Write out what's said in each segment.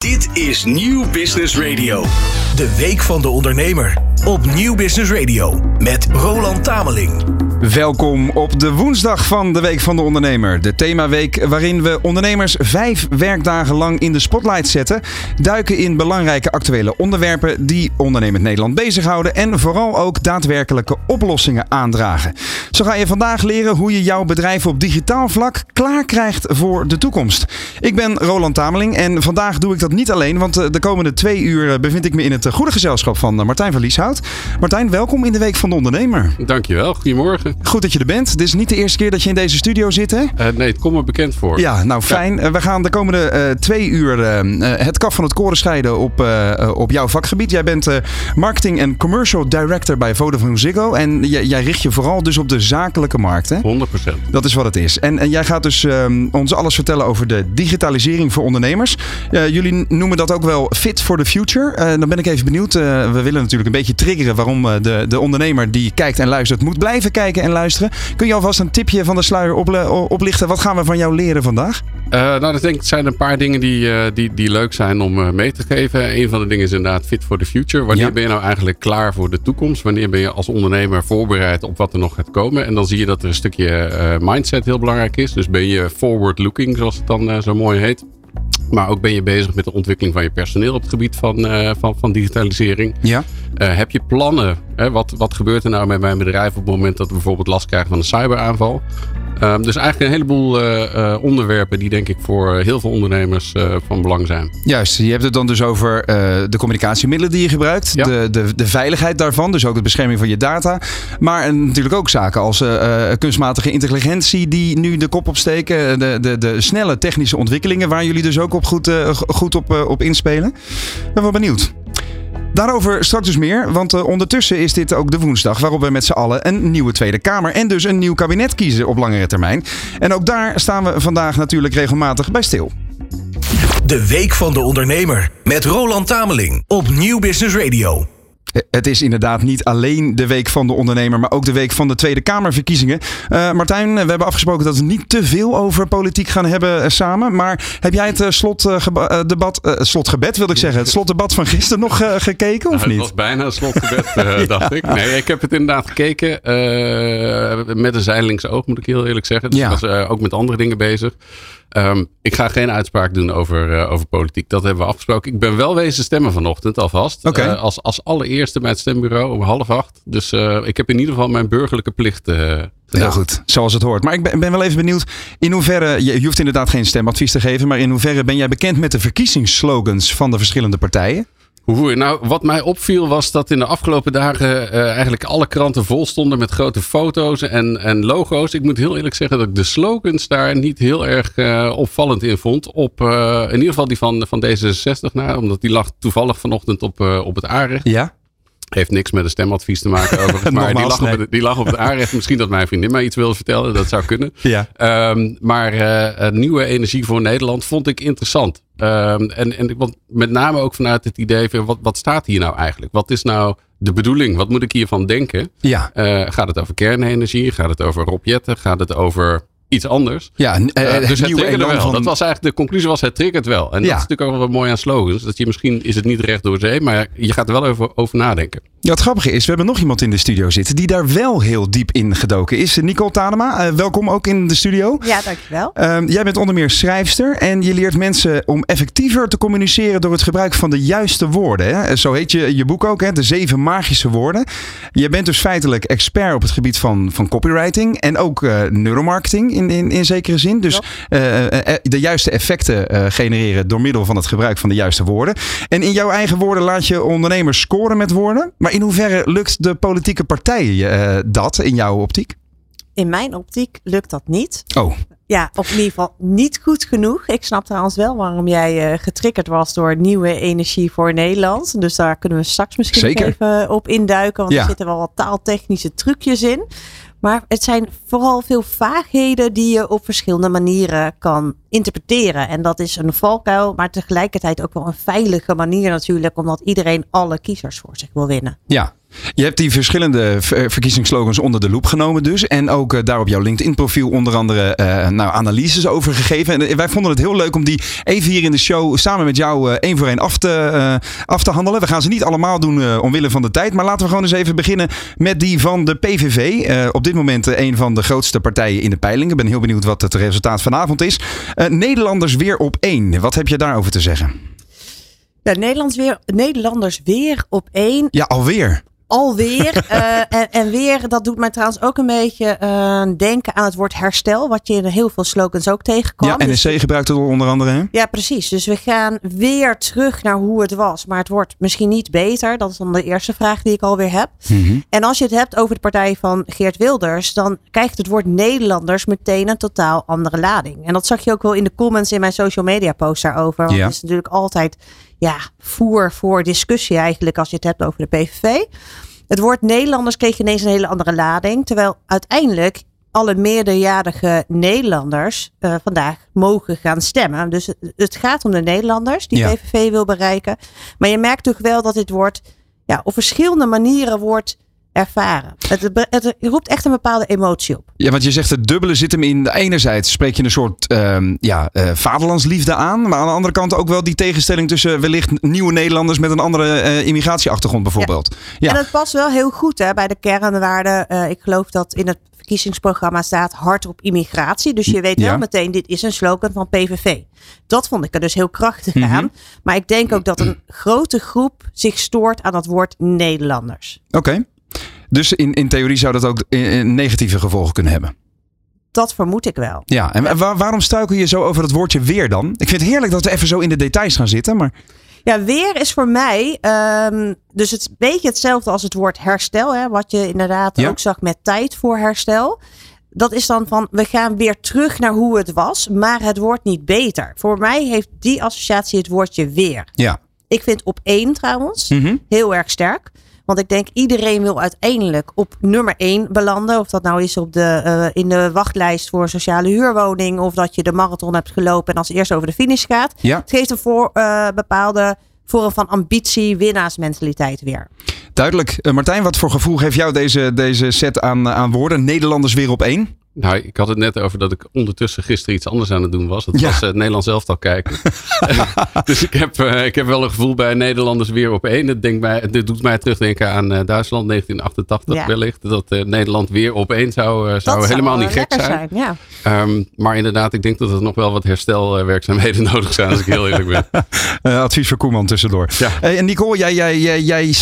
Dit is Nieuw Business Radio. De Week van de Ondernemer. Op Nieuw Business Radio. Met Roland Tameling. Welkom op de woensdag van de Week van de Ondernemer. De themaweek waarin we ondernemers vijf werkdagen lang in de spotlight zetten. Duiken in belangrijke actuele onderwerpen die ondernemend Nederland bezighouden. En vooral ook daadwerkelijke oplossingen aandragen. Zo ga je vandaag leren hoe je jouw bedrijf op digitaal vlak klaar krijgt voor de toekomst. Ik ben Roland Tameling en vandaag doe ik dat niet alleen. Want eh, de komende twee uur eh, bevind ik me in het eh, goede gezelschap van Martijn van Lieshout. Martijn, welkom in de Week van de Ondernemer. Dankjewel, goedemorgen. Goed dat je er bent. Dit is niet de eerste keer dat je in deze studio zit, hè? Uh, nee, het komt me bekend voor. Ja, nou fijn. Ja. we gaan de komende uh, twee uur uh, het kaf van het koren scheiden op, op jouw vakgebied. Jij bent marketing en commercial director bij Vodafone Ziggo. En jij richt je vooral dus op de zakelijke markt, hè? 100%. Dat is wat het is. En, en jij gaat dus ehm, ons alles vertellen over de digitalisering voor ondernemers. jullie noemen dat ook wel fit for the future. dan ben ik even benieuwd. we willen natuurlijk een beetje triggeren waarom de, de ondernemer die kijkt en luistert moet blijven kijken en luisteren. Kun je alvast een tipje van de sluier oplichten? Wat gaan we van jou leren vandaag? Nou, ik denk het zijn een paar dingen die, die, die leuk zijn om mee te geven. Een van de dingen is inderdaad fit for the future. Wanneer ja. ben je nou eigenlijk klaar voor de toekomst? Wanneer ben je als ondernemer voorbereid op wat er nog gaat komen? En dan zie je dat er een stukje mindset heel belangrijk is. Dus ben je forward looking, zoals het dan zo mooi heet. Maar ook ben je bezig met de ontwikkeling van je personeel op het gebied van, uh, van, van digitalisering. Ja. Uh, heb je plannen? Hè? Wat, wat gebeurt er nou met mijn bedrijf op het moment dat we bijvoorbeeld last krijgen van een cyberaanval? Um, dus eigenlijk een heleboel uh, onderwerpen die denk ik voor heel veel ondernemers uh, van belang zijn. Juist, je hebt het dan dus over de communicatiemiddelen die je gebruikt, ja. de, de, de veiligheid daarvan, dus ook de bescherming van je data. Maar natuurlijk ook zaken als kunstmatige intelligentie die nu de kop opsteken, de, de, de snelle technische ontwikkelingen waar jullie dus ook op goed, goed op, op inspelen. Ik ben wel benieuwd. Daarover straks dus meer, want uh, ondertussen is dit ook de woensdag waarop we met z'n allen een nieuwe Tweede Kamer en dus een nieuw kabinet kiezen op langere termijn. En ook daar staan we vandaag natuurlijk regelmatig bij stil. De Week van de Ondernemer met Roland Tameling op Nieuw Business Radio. Het is inderdaad niet alleen de week van de ondernemer, maar ook de week van de Tweede Kamerverkiezingen. Uh, Martijn, we hebben afgesproken dat we niet te veel over politiek gaan hebben uh, samen. Maar heb jij het uh, slotdebat, slotgebed wil ik zeggen, het slotdebat van gisteren nog gekeken of nou, niet? Het was bijna een slotgebed, ja. dacht ik. Nee, ik heb het inderdaad gekeken met een zijdelingse oog, moet ik heel eerlijk zeggen. Dus ja. was ook met andere dingen bezig. Um, ik ga geen uitspraak doen over, uh, over politiek. Dat hebben we afgesproken. Ik ben wel wezen stemmen vanochtend alvast. Okay. Uh, als, als allereerste bij het stembureau om half acht. Dus uh, ik heb in ieder geval mijn burgerlijke plicht gedaan. Heel goed, zoals het hoort. Maar ik ben, ben, wel even benieuwd in hoeverre, je, je hoeft inderdaad geen stemadvies te geven, maar in hoeverre ben jij bekend met de verkiezingsslogans van de verschillende partijen? Hoe, nou, wat mij opviel was dat in de afgelopen dagen uh, eigenlijk alle kranten vol stonden met grote foto's en, en logo's. Ik moet heel eerlijk zeggen dat ik de slogans daar niet heel erg uh, opvallend in vond. Op, uh, in ieder geval die van, van D66, nou, omdat die lag toevallig vanochtend op, op het aanrecht. Ja. Heeft niks met een stemadvies te maken overigens. maar die lag, nee. op het, die lag op het aanrecht. Misschien dat mijn vriendin mij iets wilde vertellen. Dat zou kunnen. Ja. Um, maar nieuwe energie voor Nederland vond ik interessant. Um, en, en want met name ook vanuit het idee van wat, wat staat hier nou eigenlijk? Wat is nou de bedoeling? Wat moet ik hiervan denken? Ja. Uh, gaat het over kernenergie? Gaat het over robjetten? Gaat het over iets anders. Ja, uh, uh, dus het triggerde wel. Van... Dat was eigenlijk de conclusie was het triggert wel. En ja. dat is natuurlijk ook wel mooi aan slogans. Dat je misschien is het niet recht door zee, maar je gaat er wel over, over nadenken. Ja, het grappige is, we hebben nog iemand in de studio zitten die daar wel heel diep in gedoken is. Nicole Tadema, uh, welkom ook in de studio. Ja, dankjewel. Uh, jij bent onder meer schrijfster en je leert mensen om effectiever te communiceren door het gebruik van de juiste woorden. Hè? Zo heet je je boek ook, hè? de zeven magische woorden. Je bent dus feitelijk expert op het gebied van, van copywriting en ook uh, neuromarketing in, in, in zekere zin. Dus ja. uh, de juiste effecten genereren door middel van het gebruik van de juiste woorden. En in jouw eigen woorden laat je ondernemers scoren met woorden. Maar in hoeverre lukt de politieke partijen dat in jouw optiek? In mijn optiek lukt dat niet. Oh. Ja, of in ieder geval niet goed genoeg. Ik snap trouwens wel waarom jij getriggerd was door nieuwe energie voor Nederland. Dus daar kunnen we straks misschien Zeker. even op induiken. Want Ja. er zitten wel wat taaltechnische trucjes in. Maar het zijn vooral veel vaagheden die je op verschillende manieren kan interpreteren. En dat is een valkuil, maar tegelijkertijd ook wel een veilige manier natuurlijk. Omdat iedereen alle kiezers voor zich wil winnen. Ja, Je hebt die verschillende verkiezingsslogans onder de loep genomen dus. En ook uh, daar op jouw LinkedIn-profiel onder andere uh, nou, analyses over gegeven. En wij vonden het heel leuk om die even hier in de show samen met jou uh, één voor één af te, af te handelen. We gaan ze niet allemaal doen omwille van de tijd. Maar laten we gewoon eens even beginnen met die van de PVV. op dit moment een van de grootste partijen in de peilingen. Ik ben heel benieuwd wat het resultaat vanavond is. Nederlanders weer op één. Wat heb je daarover te zeggen? Ja, Nederlands weer, Nederlanders weer op één. Ja, alweer alweer. uh, en, en, weer, dat doet mij trouwens ook een beetje uh, denken aan het woord herstel. Wat je in heel veel slogans ook tegenkwam. Ja, NSC dus, gebruikt het onder andere. Hè? Ja, precies. Dus we gaan weer terug naar hoe het was. Maar het wordt misschien niet beter. Dat is dan de eerste vraag die ik alweer heb. Mm -hmm. En als je het hebt over de partij van Geert Wilders. Dan krijgt het woord Nederlanders meteen een totaal andere lading. En dat zag je ook wel in de comments in mijn social media post daarover. Want ja. het is natuurlijk altijd ja, voer voor discussie eigenlijk als je het hebt over de PVV. Het woord Nederlanders kreeg ineens een hele andere lading. Terwijl uiteindelijk alle meerderjarige Nederlanders uh, vandaag mogen gaan stemmen. Dus het gaat om de Nederlanders die ja. PVV wil bereiken. Maar je merkt toch wel dat dit woord ja, op verschillende manieren wordt ervaren. Het, het, roept echt een bepaalde emotie op. Ja, want je zegt het dubbele zit hem in. Enerzijds spreek je een soort uh, ja, uh, vaderlandsliefde aan. Maar aan de andere kant ook wel die tegenstelling tussen wellicht nieuwe Nederlanders met een andere uh, immigratieachtergrond bijvoorbeeld. Ja. ja. En het past wel heel goed hè, bij de kernwaarden. ik geloof dat in het verkiezingsprogramma staat hard op immigratie. Dus je weet wel ja. meteen, dit is een slogan van PVV. Dat vond ik er dus heel krachtig mm -hmm. aan. Maar ik denk ook dat een grote groep zich stoort aan het woord Nederlanders. Oké. Okay. Dus in, in theorie zou dat ook negatieve gevolgen kunnen hebben. Dat vermoed ik wel. Ja, en waar, waarom struikel je zo over het woordje weer dan? Ik vind het heerlijk dat we even zo in de details gaan zitten, maar... Ja, weer is voor mij um, dus het beetje hetzelfde als het woord herstel. Hè, wat je inderdaad ja. ook zag met tijd voor herstel. Dat is dan van we gaan weer terug naar hoe het was, maar het wordt niet beter. Voor mij heeft die associatie het woordje weer. Ja. Ik vind op één trouwens mm -hmm. heel erg sterk. Want ik denk iedereen wil uiteindelijk op nummer 1 belanden. Of dat nou is op de, uh, in de wachtlijst voor sociale huurwoning. Of dat je de marathon hebt gelopen en als eerst over de finish gaat. Ja. Het geeft een voor, uh, bepaalde vorm van ambitie, winnaarsmentaliteit weer. Duidelijk. Uh, Martijn, wat voor gevoel geeft jou deze, deze set aan, aan woorden? Nederlanders weer op één? Nou, ik had het net over dat ik ondertussen gisteren iets anders aan het doen was. Dat ja. was uh, het Nederlands elftal kijken. dus ik heb, uh, ik heb wel een gevoel bij Nederlanders weer op één. Het, denkt mij, dit doet mij terugdenken aan uh, Duitsland 1988 ja. wellicht. Dat Nederland weer op één zou, zou helemaal niet gek zijn. zijn ja. um, maar inderdaad, ik denk dat er nog wel wat herstelwerkzaamheden nodig zijn als ik heel eerlijk ben. advies voor Koeman tussendoor. En Nicole, jij, jij, jij, jij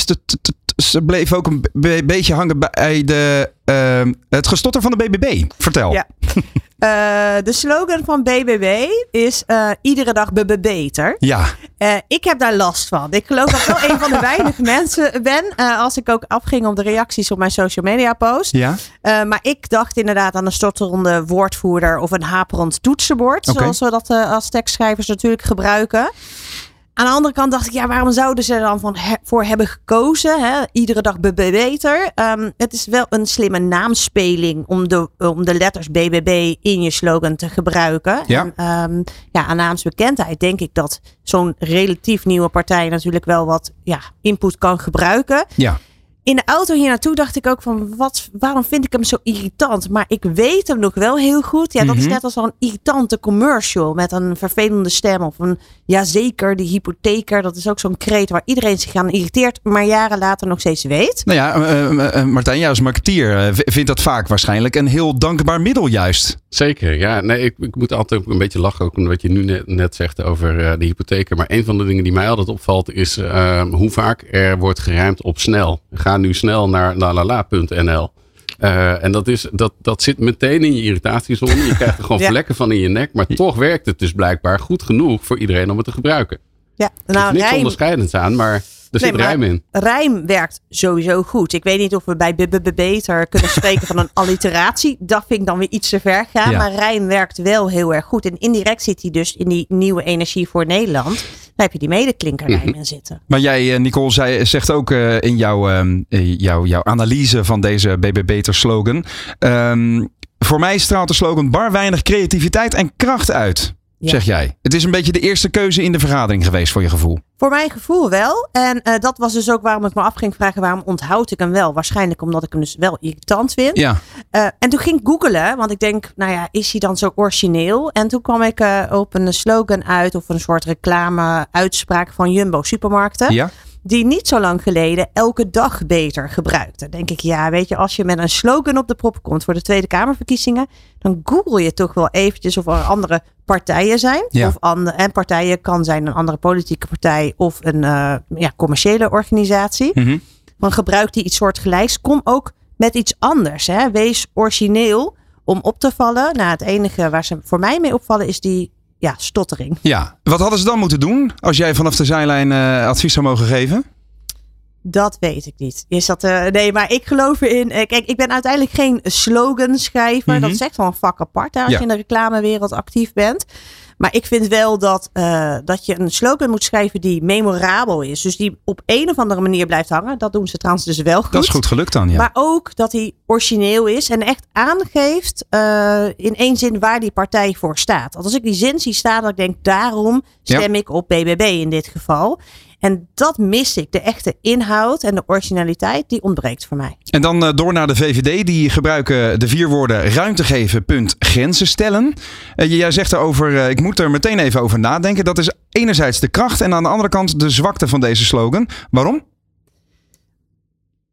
bleef ook een be beetje hangen bij de, uh, het gestotter van de BBB. Vertel. Ja. Uh, de slogan van BBB is uh, iedere dag BB beter. Ja. Uh, ik heb daar last van. Ik geloof dat ik wel een van de weinige mensen ben. als ik ook afging op de reacties op mijn social media post. Ja. maar ik dacht inderdaad aan een stotterende woordvoerder of een haperend toetsenbord. Okay. Zoals we dat als tekstschrijvers natuurlijk gebruiken. Aan de andere kant dacht ik, ja, waarom zouden ze er dan van he voor hebben gekozen? Hè? Iedere dag beter. Um, het is wel een slimme naamspeling om de, om de letters BBB in je slogan te gebruiken. Ja. En, um, ja, aan naamsbekendheid denk ik dat zo'n relatief nieuwe partij natuurlijk wel wat ja, input kan gebruiken. Ja in de auto hier naartoe dacht ik ook van wat, waarom vind ik hem zo irritant? Maar ik weet hem nog wel heel goed. Ja, dat is net als een irritante commercial met een vervelende stem of een jazeker, die hypotheker. Dat is ook zo'n kreet waar iedereen zich aan irriteert, maar jaren later nog steeds weet. Nou ja, uh, uh, Martijn, jij als marketeer vindt dat vaak waarschijnlijk een heel dankbaar middel juist. Zeker, ja. Nee, ik, ik moet altijd een beetje lachen ook omdat je nu net, net zegt over de hypotheker. Maar een van de dingen die mij altijd opvalt is hoe vaak er wordt geruimd op snel. Ga nu snel naar lalala.nl. Uh, en dat, is, dat, dat zit meteen in je irritatiezone. Je krijgt er gewoon ja. vlekken van in je nek. Maar toch werkt het dus blijkbaar goed genoeg voor iedereen om het te gebruiken. Ja, nou, er is niks onderscheidends aan, maar er zit rijm in. Rijm werkt sowieso goed. Ik weet niet of we bij BBB beter kunnen spreken van een alliteratie. Dat vind ik dan weer iets te ver gaan. Ja. Maar rijm werkt wel heel erg goed. En indirect zit hij dus in die nieuwe energie voor Nederland. Dan heb je die medeklinkerrijm mm -hmm. in zitten. Maar jij, eh, Nicole, zei, zegt ook uh, in jouw, uh, jouw, jouw analyse van deze BBB slogan. Um, voor mij straalt de slogan bar weinig creativiteit en kracht uit. Zeg jij. Het is een beetje de eerste keuze in de vergadering geweest voor je gevoel. Voor mijn gevoel wel. En uh, dat was dus ook waarom ik me af ging vragen waarom onthoud ik hem wel. Waarschijnlijk omdat ik hem dus wel irritant vind. Ja. Uh, en toen ging ik googelen, want ik denk, nou ja, is hij dan zo origineel? En toen kwam ik uh, op een slogan uit of een soort reclame uitspraak van Jumbo supermarkten. Ja die niet zo lang geleden elke dag beter gebruikte. denk ik, ja, weet je, als je met een slogan op de prop komt voor de Tweede Kamerverkiezingen, dan google je toch wel eventjes of er andere partijen zijn. Ja. Of andere, en partijen kan zijn een andere politieke partij of een uh, ja, commerciële organisatie. Mm -hmm. Dan gebruikt die iets soortgelijks. Kom ook met iets anders. Hè. Wees origineel om op te vallen. Nou, het enige waar ze voor mij mee opvallen is die ja, stottering. Ja, wat hadden ze dan moeten doen als jij vanaf de zijlijn uh, advies zou mogen geven? Dat weet ik niet. Is dat, uh, nee, maar ik geloof erin. Uh, kijk, ik ben uiteindelijk geen sloganschrijver. Mhm. Mm -hmm. Dat is echt wel een vak apart hè, als Ja. je in de reclamewereld actief bent. Maar ik vind wel dat, uh, dat je een slogan moet schrijven die memorabel is. Dus die op een of andere manier blijft hangen. Dat doen ze trouwens dus wel goed. Dat is goed gelukt dan, ja. Maar ook dat hij origineel is en echt aangeeft uh, in één zin waar die partij voor staat. Want als ik die zin zie staan, dan denk ik daarom stem ik op BBB in dit geval. En dat mis ik. De echte inhoud en de originaliteit, die ontbreekt voor mij. En dan uh, door naar de VVD. Die gebruiken de vier woorden ruimte geven, punt, grenzen stellen. Uh, jij zegt erover, uh, ik moet er meteen even over nadenken. Dat is enerzijds de kracht en aan de andere kant de zwakte van deze slogan. Waarom?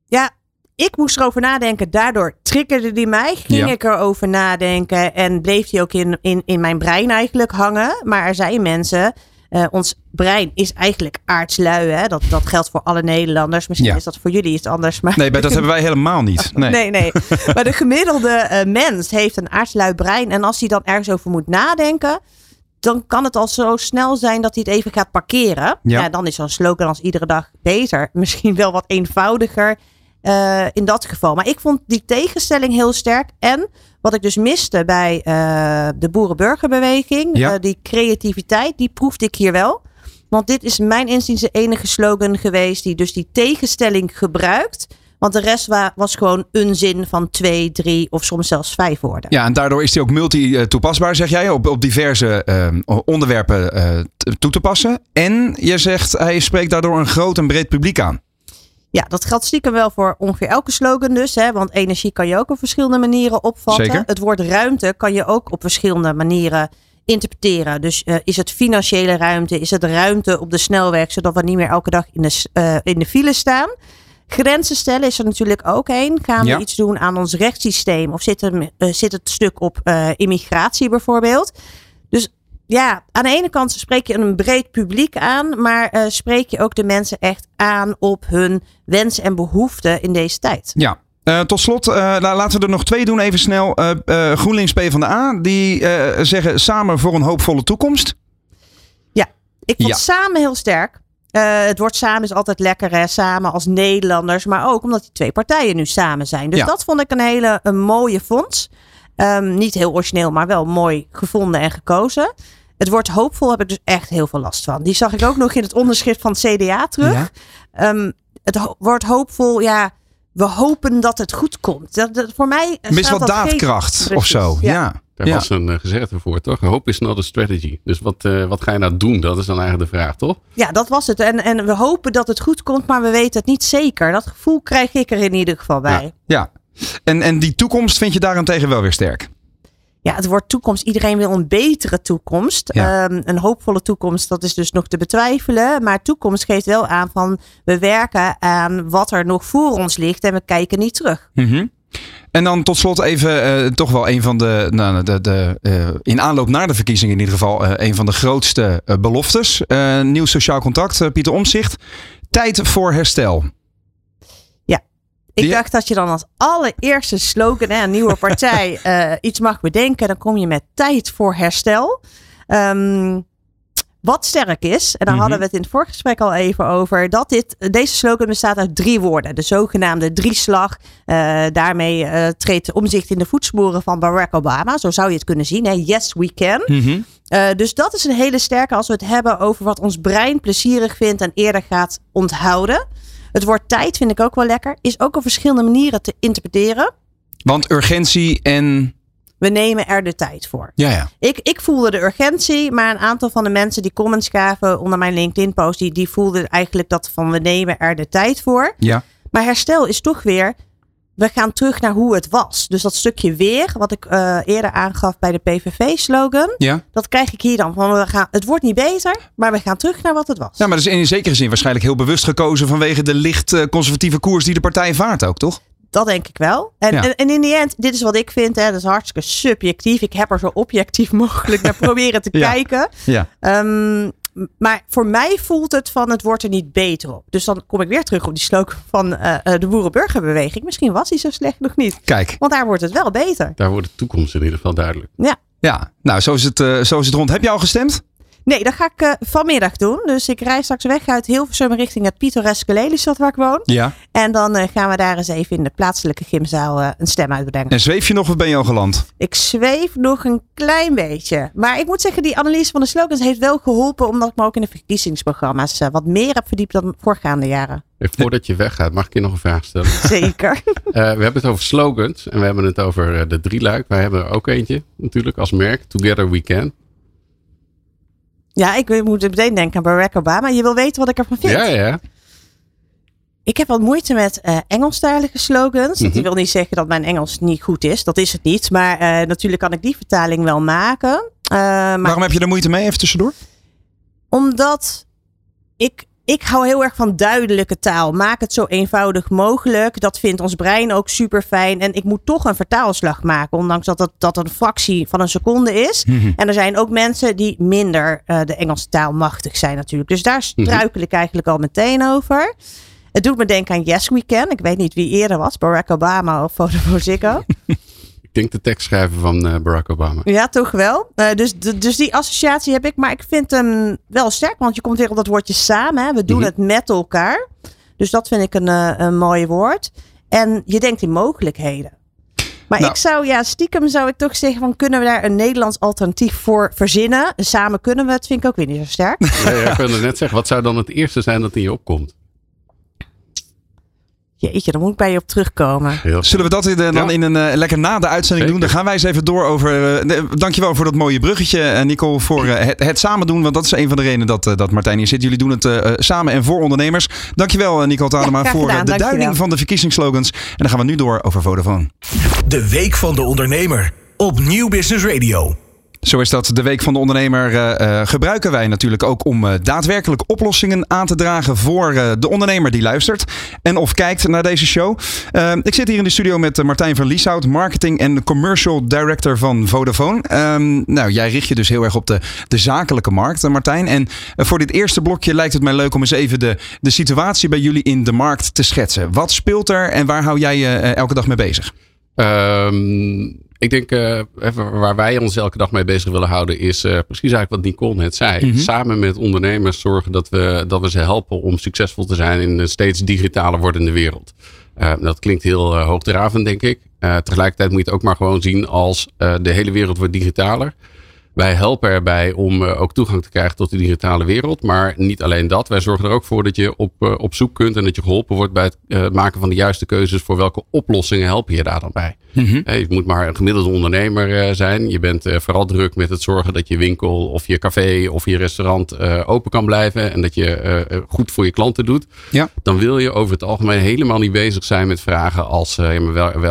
Ja, ik moest erover nadenken. Daardoor triggerde die mij. Ging Ja. ik erover nadenken. En bleef die ook in, in, in mijn brein eigenlijk hangen. Maar er zijn mensen. Eh, ons brein is eigenlijk aardslui. Hè? Dat, dat geldt voor alle Nederlanders. Misschien Ja. is dat voor jullie iets anders. Maar Nee, maar dat hebben wij helemaal niet. Nee. Nee, nee. maar de gemiddelde eh, mens heeft een aardslui brein. En als hij dan ergens over moet nadenken. Dan kan het al zo snel zijn dat hij het even gaat parkeren. Ja. dan is zo'n slogan als iedere dag beter. Misschien wel wat eenvoudiger eh, in dat geval. Maar ik vond die tegenstelling heel sterk. En wat ik dus miste bij eh, de boerenburgerbeweging. Ja. eh, die creativiteit, die proefde ik hier wel. Want dit is mijn inziens de enige slogan geweest die dus die tegenstelling gebruikt. Want de rest wa- was gewoon een zin van twee, drie of soms zelfs vijf woorden. Ja, en daardoor is die ook multi-toepasbaar, zeg jij, op, op diverse onderwerpen toe te passen. En je zegt, hij spreekt daardoor een groot en breed publiek aan. Ja, dat geldt stiekem wel voor ongeveer elke slogan dus. Hè? Want energie kan je ook op verschillende manieren opvatten. Zeker. Het woord ruimte kan je ook op verschillende manieren interpreteren. Dus eh, is het financiële ruimte? Is het ruimte op de snelweg? Zodat we niet meer elke dag in de, eh, in de file staan. Grenzen stellen is er natuurlijk ook een. Gaan Ja. we iets doen aan ons rechtssysteem? Of zit, hem, eh, zit het stuk op immigratie bijvoorbeeld? Ja, aan de ene kant spreek je een breed publiek aan, maar eh, spreek je ook de mensen echt aan op hun wensen en behoeften in deze tijd. Ja. Eh, tot slot, eh, la- laten we er nog twee doen, even snel. Eh eh, GroenLinks PvdA, die zeggen samen voor een hoopvolle toekomst. Ik vond Ja. samen heel sterk. Het woord samen is altijd lekker, hè? samen als Nederlanders, maar ook omdat die twee partijen nu samen zijn. Dus Ja. dat vond ik een hele een mooie fonds. Ehm, niet heel origineel, maar wel mooi gevonden en gekozen. Het woord hoopvol heb ik dus echt heel veel last van. Die zag ik ook nog in het onderschrift van het CDA terug. Ja. Ehm, het ho- woord hoopvol, ja, we hopen dat het goed komt. Dat, dat, voor mij Mis wat daadkracht of zo. ja. Ja. Daar Ja. was een uh, gezegde voor, toch? Hope is not a strategy. Dus wat, uh, wat ga je nou doen? Dat is dan eigenlijk de vraag, toch? Ja, dat was het. En, en we hopen dat het goed komt, maar we weten het niet zeker. Dat gevoel krijg ik er in ieder geval bij. Ja. En, en die toekomst vind je daarentegen wel weer sterk. Ja, het wordt toekomst. Iedereen wil een betere toekomst. Ja. Um, een hoopvolle toekomst, dat is dus nog te betwijfelen. Maar toekomst geeft wel aan van we werken aan wat er nog voor ons ligt en we kijken niet terug. Mhm. En dan tot slot even uh, toch wel een van de, nou, de, de uh, in aanloop naar de verkiezingen in ieder geval, uh, een van de grootste beloftes. nieuw sociaal contract, Pieter Omzicht. Tijd voor herstel. Ik Die... dacht dat je dan als allereerste slogan, hè, een nieuwe partij, iets mag bedenken. Dan kom je met tijd voor herstel. Um, wat sterk is, en daar mm -hmm. hadden we het in het voorgesprek al even over, dat dit, deze slogan bestaat uit drie woorden. De zogenaamde drieslag. Uh, daarmee uh, treedt omzicht in de voetsporen van Barack Obama. Zo zou je het kunnen zien. Hè? Yes, we can. Mm -hmm. uh, dus dat is een hele sterke als we het hebben over wat ons brein plezierig vindt en eerder gaat onthouden. Het woord tijd vind ik ook wel lekker. Is ook op verschillende manieren te interpreteren. Want urgentie en we nemen er de tijd voor. Ja, ja. Ik, ik voelde de urgentie, maar een aantal van de mensen die comments gaven onder mijn LinkedIn-post, die, die voelden eigenlijk dat van we nemen er de tijd voor. Ja. Maar herstel is toch weer, we gaan terug naar hoe het was. Dus dat stukje weer, wat ik uh, eerder aangaf bij de PVV-slogan, ja. dat krijg ik hier dan. Van we gaan, het wordt niet beter, maar we gaan terug naar wat het was. Ja, maar dat is in zekere zin waarschijnlijk heel bewust gekozen vanwege de licht uh, conservatieve koers die de partij vaart ook, toch? Dat denk ik wel. En, Ja. en, en in die end, dit is wat ik vind, hè, dat is hartstikke subjectief. Ik heb er zo objectief mogelijk naar proberen te Ja. kijken. Ja. Ehm, maar voor mij voelt het van het wordt er niet beter op. Dus dan kom ik weer terug op die slogan van eh, eh, de Boerenburgerbeweging. Misschien was die zo slecht nog niet. Kijk. Want daar wordt het wel beter. Daar wordt de toekomst in ieder geval duidelijk. Ja. Ja, nou, zo is het, eh, zo is het rond. Heb je al gestemd? Nee, dat ga ik eh, vanmiddag doen. Dus ik rij straks weg uit Hilversum richting het pittoreske Lelystad waar ik woon. Ja. En dan eh, gaan we daar eens even in de plaatselijke gymzaal eh, een stem uitbedenken. En zweef je nog of ben je al geland? Ik zweef nog een klein beetje. Maar ik moet zeggen, die analyse van de slogans heeft wel geholpen. Omdat ik me ook in de verkiezingsprogramma's eh, wat meer heb verdiept dan voorgaande jaren. En voordat je weggaat, mag ik je nog een vraag stellen? Zeker. Eh, we hebben het over slogans en we hebben het over de drieluik. Wij hebben er ook eentje natuurlijk als merk. Together we can. Ja, ik moet meteen denken aan Barack Obama. Je wil weten wat ik ervan vind. Ja, ja. Ik heb wat moeite met eh Engelstalige slogans. Mhm. Dat wil niet zeggen dat mijn Engels niet goed is. Dat is het niet. Maar eh, natuurlijk kan ik die vertaling wel maken. Eh, maar Waarom heb je er moeite mee? Even tussendoor. Omdat ik, ik hou heel erg van duidelijke taal. Maak het zo eenvoudig mogelijk. Dat vindt ons brein ook super fijn. En ik moet toch een vertaalslag maken. Ondanks dat dat een fractie van een seconde is. En er zijn ook mensen die minder eh, de Engelse taal machtig zijn natuurlijk. Dus daar struikel ik eigenlijk al meteen over. Het doet me denken aan Yes We Can. Ik weet niet wie eerder was. Barack Obama of Vodafone Ziggo. Denk de tekstschrijver van eh, Barack Obama. Ja, toch wel. Eh, dus, dus die associatie heb ik. Maar ik vind hem wel sterk. Want je komt weer op dat woordje samen. Hè. We doen Mhm. het met elkaar. Dus dat vind ik een, eh, een mooi woord. En je denkt in mogelijkheden. Maar Nou. ik zou, ja, stiekem zou ik toch zeggen van kunnen we daar een Nederlands alternatief voor verzinnen? Samen kunnen we het, vind ik ook weer niet zo sterk. Ik wilde net zeggen, wat zou dan het eerste zijn dat in je opkomt? Jeetje, daar moet ik bij je op terugkomen. Zullen we dat in, eh, dan Ja. in een eh, lekker na de uitzending doen? Dan gaan wij eens even door over. eh, de- dankjewel voor dat mooie bruggetje, Nicole, voor het, het samen doen. Want dat is een van de redenen dat, eh, dat Martijn hier zit. Jullie doen het samen en voor ondernemers. Dankjewel, Nicole Tadema, graag voor gedaan, de dankjewel. duiding van de verkiezingsslogans. En dan gaan we nu door over Vodafone. De Week van de Ondernemer op Nieuw Business Radio. Zo is dat. De Week van de Ondernemer eh, eh, gebruiken wij natuurlijk ook om eh, daadwerkelijk oplossingen aan te dragen voor de ondernemer die luistert en of kijkt naar deze show. Ik zit hier in de studio met Martijn van Lieshout, marketing en commercial director van Vodafone. Ehm, nou, jij richt je dus heel erg op de, de zakelijke markt, Martijn. En voor dit eerste blokje lijkt het mij leuk om eens even de, de situatie bij jullie in de markt te schetsen. Wat speelt er en waar hou jij je elke dag mee bezig? Ehm, ik denk eh, even waar wij ons elke dag mee bezig willen houden is eh, precies eigenlijk wat Nicole net zei. Mhm. Samen met ondernemers zorgen dat we, dat we ze helpen om succesvol te zijn in een steeds digitaler wordende wereld. Eh, dat klinkt heel hoogdravend denk ik. Tegelijkertijd moet je het ook maar gewoon zien als de hele wereld wordt digitaler. Wij helpen erbij om ook toegang te krijgen tot de digitale wereld. Maar niet alleen dat. Wij zorgen er ook voor dat je op, op zoek kunt en dat je geholpen wordt bij het maken van de juiste keuzes. Voor welke oplossingen helpen je daar dan bij? Hè, je moet maar een gemiddelde ondernemer eh, zijn. Je bent eh, vooral druk met het zorgen dat je winkel of je café of je restaurant eh, open kan blijven. En dat je goed voor je klanten doet. Ja. Dan wil je over het algemeen helemaal niet bezig zijn met vragen als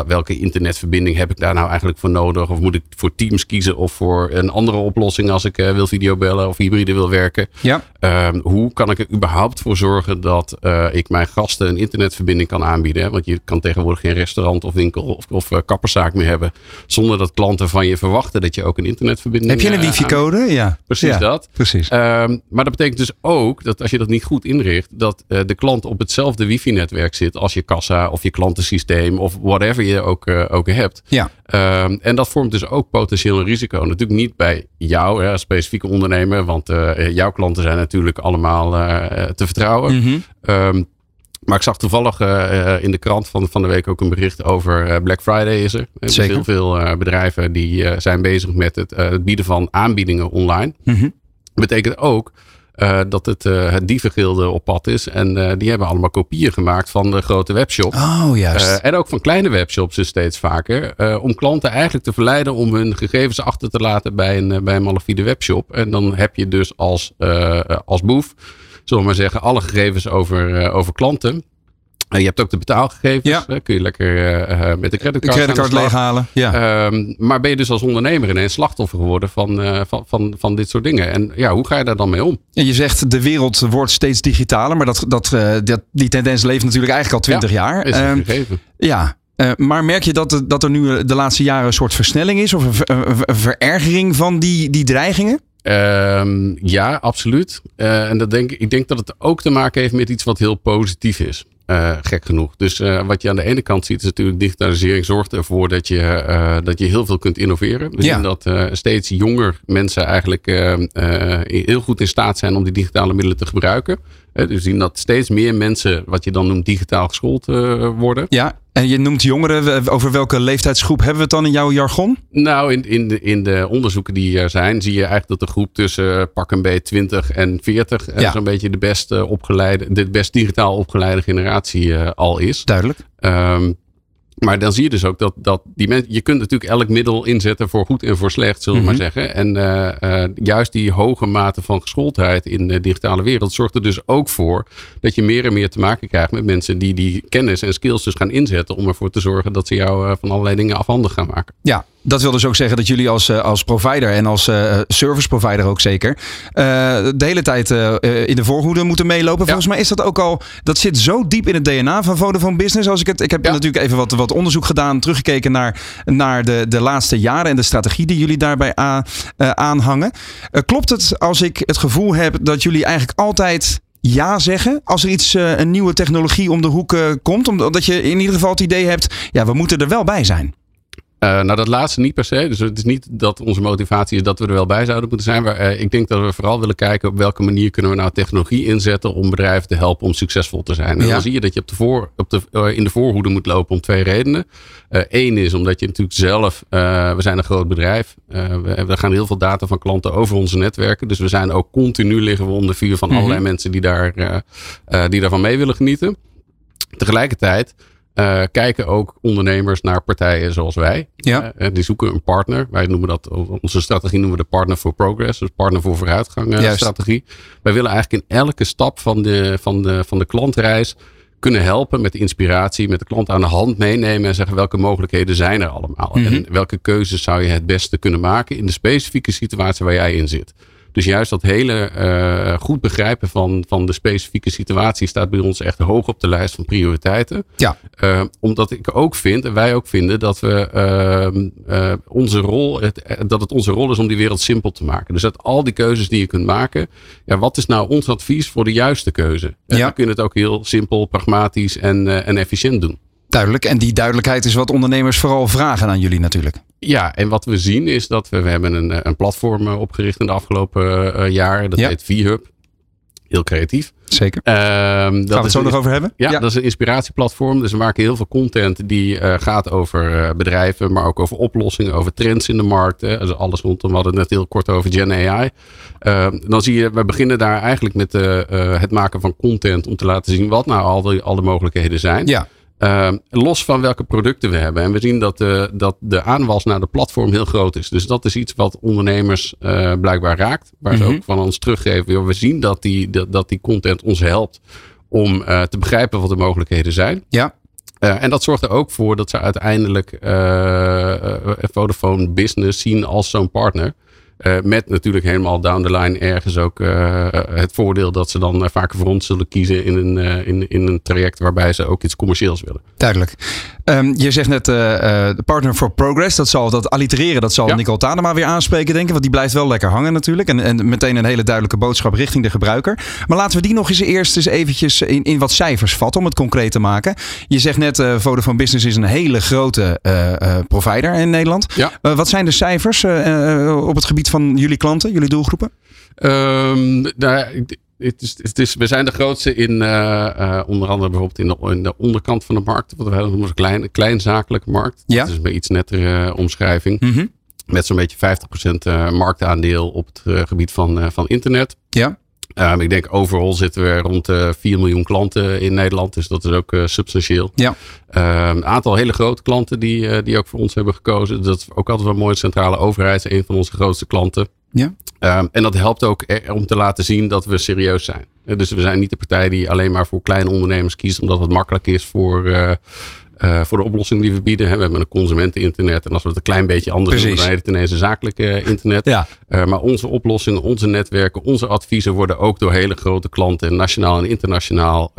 welke internetverbinding heb ik daar nou eigenlijk voor nodig? Of moet ik voor Teams kiezen of voor een andere oplossing als ik wil videobellen of hybride wil werken? Ja. Ehm, hoe kan ik er überhaupt voor zorgen dat ik mijn gasten een internetverbinding kan aanbieden? Want je kan tegenwoordig geen restaurant of winkel of, of eh, kapperszaak meer hebben. Zonder dat klanten van je verwachten dat je ook een internetverbinding Heb je een eh, wifi-code? Ja. Precies Ja, dat. Precies. Ehm, maar dat betekent dus ook dat als je dat niet goed inricht, dat eh, de klant op hetzelfde wifi-netwerk zit als je kassa of je klantensysteem of whatever je ook, eh, ook hebt. Ja. Ehm, en dat vormt dus ook potentieel een risico. Natuurlijk niet bij jou hè, specifieke ondernemer, want jouw klanten zijn natuurlijk allemaal te vertrouwen. Mhm. Ehm, maar ik zag toevallig eh, eh, in de krant van, van de week ook een bericht over eh, Black Friday is er. Er zijn Zeker. Heel veel bedrijven die zijn bezig met het, het bieden van aanbiedingen online. Mhm. Betekent ook Uh, dat het, uh, het dievengilde op pad is. En uh, die hebben allemaal kopieën gemaakt van de grote webshop. Oh, juist. en ook van kleine webshops dus steeds vaker. om klanten eigenlijk te verleiden om hun gegevens achter te laten bij een, bij een malafide webshop. En dan heb je dus als, als boef, zullen we maar zeggen, alle gegevens over, over klanten. Eh, je hebt ook de betaalgegevens. Ja. Kun je lekker uh, met de creditcard, creditcard leeghalen. Ja. Um, maar ben je dus als ondernemer ineens slachtoffer geworden van, uh, van, van, van dit soort dingen? En ja, hoe ga je daar dan mee om? En je zegt de wereld wordt steeds digitaler. Maar dat, dat, dat, die tendens leeft natuurlijk eigenlijk al twintig ja, jaar. Is um, gegeven. Ja, uh, maar merk je dat, dat er nu de laatste jaren een soort versnelling is? Of een, een, een verergering van die, die dreigingen? Um, ja, absoluut. Uh, en dat denk, ik denk dat het ook te maken heeft met iets wat heel positief is. Uh, gek genoeg. Dus uh, wat je aan de ene kant ziet, is natuurlijk digitalisering zorgt ervoor dat je, uh, dat je heel veel kunt innoveren. Ja. zien dat steeds jonger mensen eigenlijk heel goed in staat zijn om die digitale middelen te gebruiken. Dus we zien dat steeds meer mensen, wat je dan noemt, digitaal geschoold worden. Ja, en je noemt jongeren. Over welke leeftijdsgroep hebben we het dan in jouw jargon? Nou, in, in, de, in de onderzoeken die er zijn, zie je eigenlijk dat de groep tussen pak een beetje 20 en 40 ja. zo'n beetje de best opgeleide, de best digitaal opgeleide generatie al is. Duidelijk. Um, maar dan zie je dus ook dat, dat die mensen. Je kunt natuurlijk elk middel inzetten voor goed en voor slecht, zullen we mm -hmm. maar zeggen. En uh, uh, juist die hoge mate van geschooldheid in de digitale wereld zorgt er dus ook voor dat je meer en meer te maken krijgt met mensen die die kennis en skills dus gaan inzetten om ervoor te zorgen dat ze jou uh, van allerlei dingen afhandig gaan maken. Ja, dat wil dus ook zeggen dat jullie als, als provider en als uh, service provider ook zeker uh, de hele tijd uh, in de voorhoede moeten meelopen. Ja. Volgens mij is dat ook al, dat zit zo diep in het DNA van Vodafone Business. Als ik, het, ik heb ja. natuurlijk even wat, wat onderzoek gedaan, teruggekeken naar, naar de, de laatste jaren en de strategie die jullie daarbij aan, aanhangen. klopt het als ik het gevoel heb dat jullie eigenlijk altijd ja zeggen als er iets, een nieuwe technologie om de hoek komt? Omdat je in ieder geval het idee hebt, ja, we moeten er wel bij zijn. Uh, nou, dat laatste niet per se. Dus het is niet dat onze motivatie is dat we er wel bij zouden moeten zijn. Maar uh, ik denk dat we vooral willen kijken op welke manier kunnen we nou technologie inzetten om bedrijven te helpen om succesvol te zijn. En ja. dan zie je dat je op de voor, op de, uh, in de voorhoede moet lopen om twee redenen. Eén is omdat je natuurlijk zelf, we zijn een groot bedrijf. We, we, gaan heel veel data van klanten over onze netwerken. Dus we zijn ook continu liggen we onder vuur van -hmm. allerlei mensen die, daar, die daarvan mee willen genieten. Tegelijkertijd uh, kijken ook ondernemers naar partijen zoals wij. Ja. Uh, die zoeken een partner. Wij noemen dat, onze strategie noemen we de partner for progress. Dus partner voor vooruitgang uh, strategie. Wij willen eigenlijk in elke stap van de, van, de, van de klantreis kunnen helpen met inspiratie, met de klant aan de hand meenemen en zeggen welke mogelijkheden zijn er allemaal. Mm -hmm. En welke keuzes zou je het beste kunnen maken in de specifieke situatie waar jij in zit. Dus juist dat hele uh, goed begrijpen van, van de specifieke situatie staat bij ons echt hoog op de lijst van prioriteiten. Ja. Uh, omdat ik ook vind, en wij ook vinden, dat we uh, onze rol, het, dat het onze rol is om die wereld simpel te maken. Dus dat al die keuzes die je kunt maken, ja, wat is nou ons advies voor de juiste keuze? Ja. Dan kun je het ook heel simpel, pragmatisch en, en efficiënt doen. Duidelijk. En die duidelijkheid is wat ondernemers vooral vragen aan jullie natuurlijk. Ja, en wat we zien is dat we, we hebben een, een platform opgericht in de afgelopen uh, jaren. Dat ja. heet VHub. Heel creatief. Zeker. Uh, Gaan we het zo nog over hebben? Ja, ja, dat is een inspiratieplatform. Dus we maken heel veel content die uh, gaat over uh, bedrijven, maar ook over oplossingen, over trends in de markt. Hè. Dus alles rondom, we hadden het net heel kort over Gen AI. Ehm, dan zie je, we beginnen daar eigenlijk met het maken van content om te laten zien wat nou al de, al de mogelijkheden zijn. Ja. Uh, los van welke producten we hebben. En we zien dat de, dat de aanwas naar de platform heel groot is. Dus dat is iets wat ondernemers uh, blijkbaar raakt. Waar ze ook van ons teruggeven. We zien dat die, dat, dat die content ons helpt om uh, te begrijpen wat de mogelijkheden zijn. Ja. En dat zorgt er ook voor dat ze uiteindelijk Vodafone Business zien als zo'n partner. Uh, met natuurlijk helemaal down the line ergens ook uh, het voordeel dat ze dan uh, vaker voor ons zullen kiezen in een, in, in een traject waarbij ze ook iets commercieels willen. Duidelijk. Um, je zegt net de Partner for Progress, dat zal dat allitereren, dat zal ja. Nicole Tadema weer aanspreken, denk ik. Want die blijft wel lekker hangen natuurlijk. En, en meteen een hele duidelijke boodschap richting de gebruiker. Maar laten we die nog eens eerst eens eventjes in, in wat cijfers vatten om het concreet te maken. Je zegt net, Vodafone Business is een hele grote provider in Nederland. Ja. wat zijn de cijfers op het gebied van jullie klanten, jullie doelgroepen? Um, nou, het is, het is, we zijn de grootste in uh, uh, onder andere bijvoorbeeld in de, in de, onderkant van de markt. Wat we noemen een klein, kleinzakelijke markt. Ja. Dat is een iets nettere uh, omschrijving. Mm -hmm. Met zo'n beetje 50% marktaandeel op het gebied van, van internet. Ja. Um, ik denk overal zitten we rond uh, 4 miljoen klanten in Nederland. Dus dat is ook uh, substantieel. Ja. Um, een aantal hele grote klanten die, uh, die ook voor ons hebben gekozen. Dat is ook altijd wel mooi. De centrale overheid is een van onze grootste klanten. Ja. Um, en dat helpt ook om te laten zien dat we serieus zijn. Dus we zijn niet de partij die alleen maar voor kleine ondernemers kiest. Omdat het makkelijk is voor uh, voor de oplossing die we bieden. We hebben een consumenteninternet. En als we het een klein beetje anders Precies. doen, dan heet het ineens een zakelijke internet. Ja. Uh, maar onze oplossingen, onze netwerken, onze adviezen worden ook door hele grote klanten, nationaal en internationaal,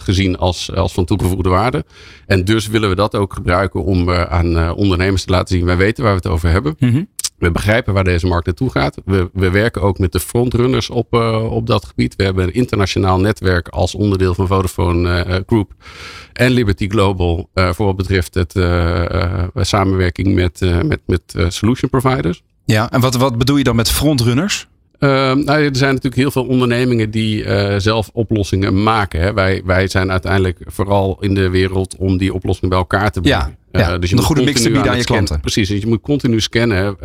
gezien als, als van toegevoegde waarde. En dus willen we dat ook gebruiken om aan ondernemers te laten zien, wij weten waar we het over hebben. Mm -hmm. We begrijpen waar deze markt naartoe gaat. We, we werken ook met de frontrunners op, uh, op dat gebied. We hebben een internationaal netwerk als onderdeel van Vodafone uh, Group en Liberty Global uh, voor wat betreft het samenwerking met, met, met solution providers. Ja, en wat, wat bedoel je dan met frontrunners? Uh, nou, er zijn natuurlijk heel veel ondernemingen die uh, zelf oplossingen maken. Hè. Wij, wij zijn uiteindelijk vooral in de wereld om die oplossing bij elkaar te brengen. Ja, ja. Dus je een goede mix te bieden aan je klanten. Precies, dus je moet continu scannen.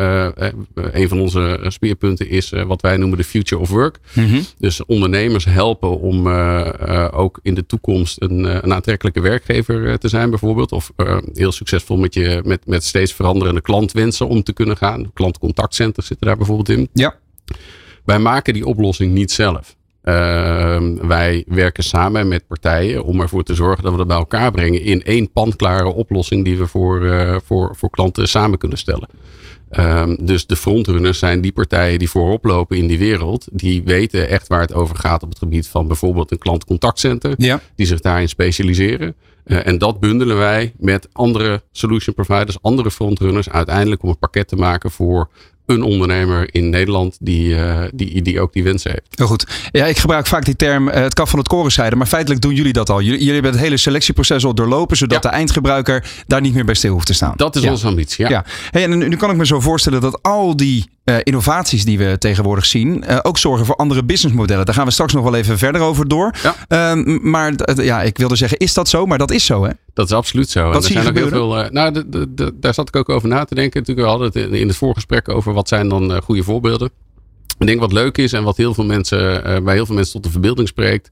een van onze speerpunten is wat wij noemen de future of work. Mm -hmm. Dus ondernemers helpen om ook in de toekomst een, een aantrekkelijke werkgever te zijn bijvoorbeeld. Of heel succesvol met, je, met, met steeds veranderende klantwensen om te kunnen gaan. Klantcontactcenters zitten daar bijvoorbeeld in. Ja. Wij maken die oplossing niet zelf. Uh, wij werken samen met partijen om ervoor te zorgen dat we dat bij elkaar brengen in één panklare oplossing die we voor, uh, voor, voor klanten samen kunnen stellen. Um, dus de frontrunners zijn die partijen die voorop lopen in die wereld. Die weten echt waar het over gaat op het gebied van bijvoorbeeld een klantcontactcenter. Ja. Die zich daarin specialiseren. Uh, en dat bundelen wij met andere solution providers, andere frontrunners. Uiteindelijk om een pakket te maken voor een ondernemer in Nederland die, uh, die, die ook die wensen heeft. Heel goed. Ja, ik gebruik vaak die term uh, het kaf van het koren scheiden. Maar feitelijk doen jullie dat al. Jullie, jullie hebben het hele selectieproces al doorlopen. Zodat ja. de eindgebruiker daar niet meer bij stil hoeft te staan. Dat is ja. onze ambitie, ja. ja. Hey, en nu kan ik me zo voorstellen dat al die uh, innovaties die we tegenwoordig zien, uh, ook zorgen voor andere businessmodellen. Daar gaan we straks nog wel even verder over door. Ja. Uh, maar ja, ik wilde zeggen, is dat zo? Maar dat is zo, hè? Dat is absoluut zo. Wat en er zijn ook heel veel. nou, de, de, de, daar zat ik ook over na te denken. Natuurlijk, we hadden het in het voorgesprek over wat zijn dan goede voorbeelden. Ik denk wat leuk is en wat heel veel mensen, bij heel veel mensen tot de verbeelding spreekt,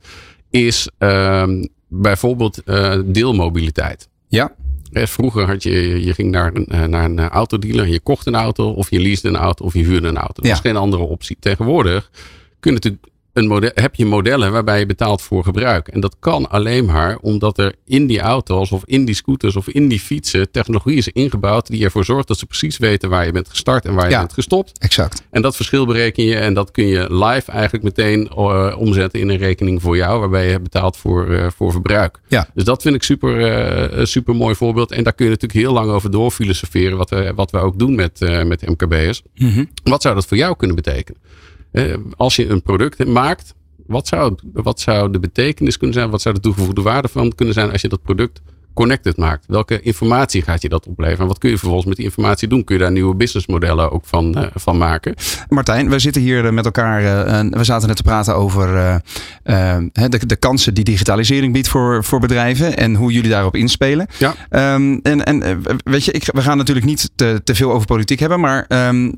is ehm, bijvoorbeeld deelmobiliteit. Ja. Vroeger had je, je ging naar een, naar een autodealer, je kocht een auto, of je leasde een auto, of je huurde een auto. Dat Ja. is geen andere optie. Tegenwoordig kun je natuurlijk een model, heb je modellen waarbij je betaalt voor gebruik. En dat kan alleen maar omdat er in die auto's, of in die scooters, of in die fietsen technologie is ingebouwd die ervoor zorgt dat ze precies weten waar je bent gestart en waar je Ja. bent gestopt. Exact. En dat verschil bereken je en dat kun je live eigenlijk meteen uh, omzetten in een rekening voor jou, waarbij je hebt betaald voor, uh, voor verbruik. Ja. Dus dat vind ik super, uh, een super mooi voorbeeld. En daar kun je natuurlijk heel lang over doorfilosoferen, wat we, wat we ook doen met, met MKB'ers. Mhm. Wat zou dat voor jou kunnen betekenen? Als je een product maakt, wat zou, wat zou de betekenis kunnen zijn? Wat zou de toegevoegde waarde van kunnen zijn als je dat product connected maakt? Welke informatie gaat je dat opleveren? En wat kun je vervolgens met die informatie doen? Kun je daar nieuwe businessmodellen ook van, uh, van maken? Martijn, we zitten hier met elkaar. Uh, we zaten net te praten over uh, de, de, kansen die digitalisering biedt voor, voor bedrijven en hoe jullie daarop inspelen. Ja. Um, en, en weet je, ik, we gaan natuurlijk niet te, te veel over politiek hebben, maar um,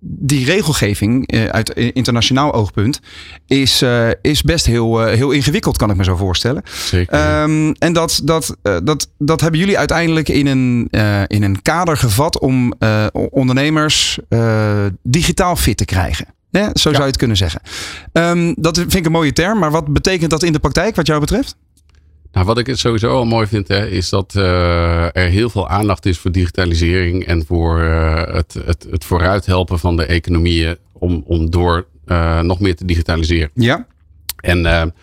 die regelgeving uit internationaal oogpunt is, is best heel, heel ingewikkeld, kan ik me zo voorstellen. Zeker. Um, en dat, dat, dat, dat hebben jullie uiteindelijk in een, in een kader gevat om ondernemers digitaal fit te krijgen. Zo zou je het kunnen zeggen. Um, dat vind ik een mooie term, maar wat betekent dat in de praktijk wat jou betreft? Nou, wat ik het sowieso al mooi vind, hè, is dat uh, er heel veel aandacht is voor digitalisering en voor uh, het, het, het vooruithelpen van de economieën om, om door uh, nog meer te digitaliseren. Ja. En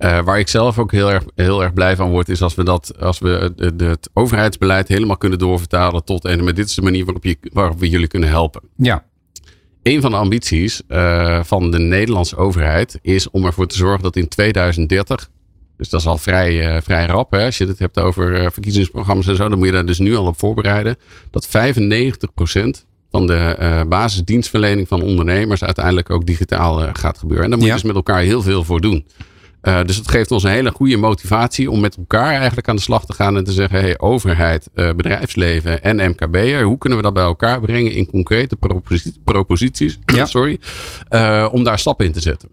waar ik zelf ook heel erg, heel erg blij van word, is als we, dat, als we het overheidsbeleid helemaal kunnen doorvertalen tot en met dit is de manier waarop, je, waarop we jullie kunnen helpen. Ja. Een van de ambities uh, van de Nederlandse overheid is om ervoor te zorgen dat in 2030, dus dat is al vrij, uh, vrij rap, hè, als je het hebt over uh, verkiezingsprogramma's en zo, dan moet je daar dus nu al op voorbereiden, dat 95% van de basisdienstverlening van ondernemers uiteindelijk ook digitaal gaat gebeuren. En daar moet je Ja. dus met elkaar heel veel voor doen. Uh, dus het geeft ons een hele goede motivatie om met elkaar eigenlijk aan de slag te gaan en te zeggen: hey, overheid, uh, bedrijfsleven en MKB'er, hoe kunnen we dat bij elkaar brengen in concrete proposi proposities? Ja. Sorry, uh, om daar stappen in te zetten.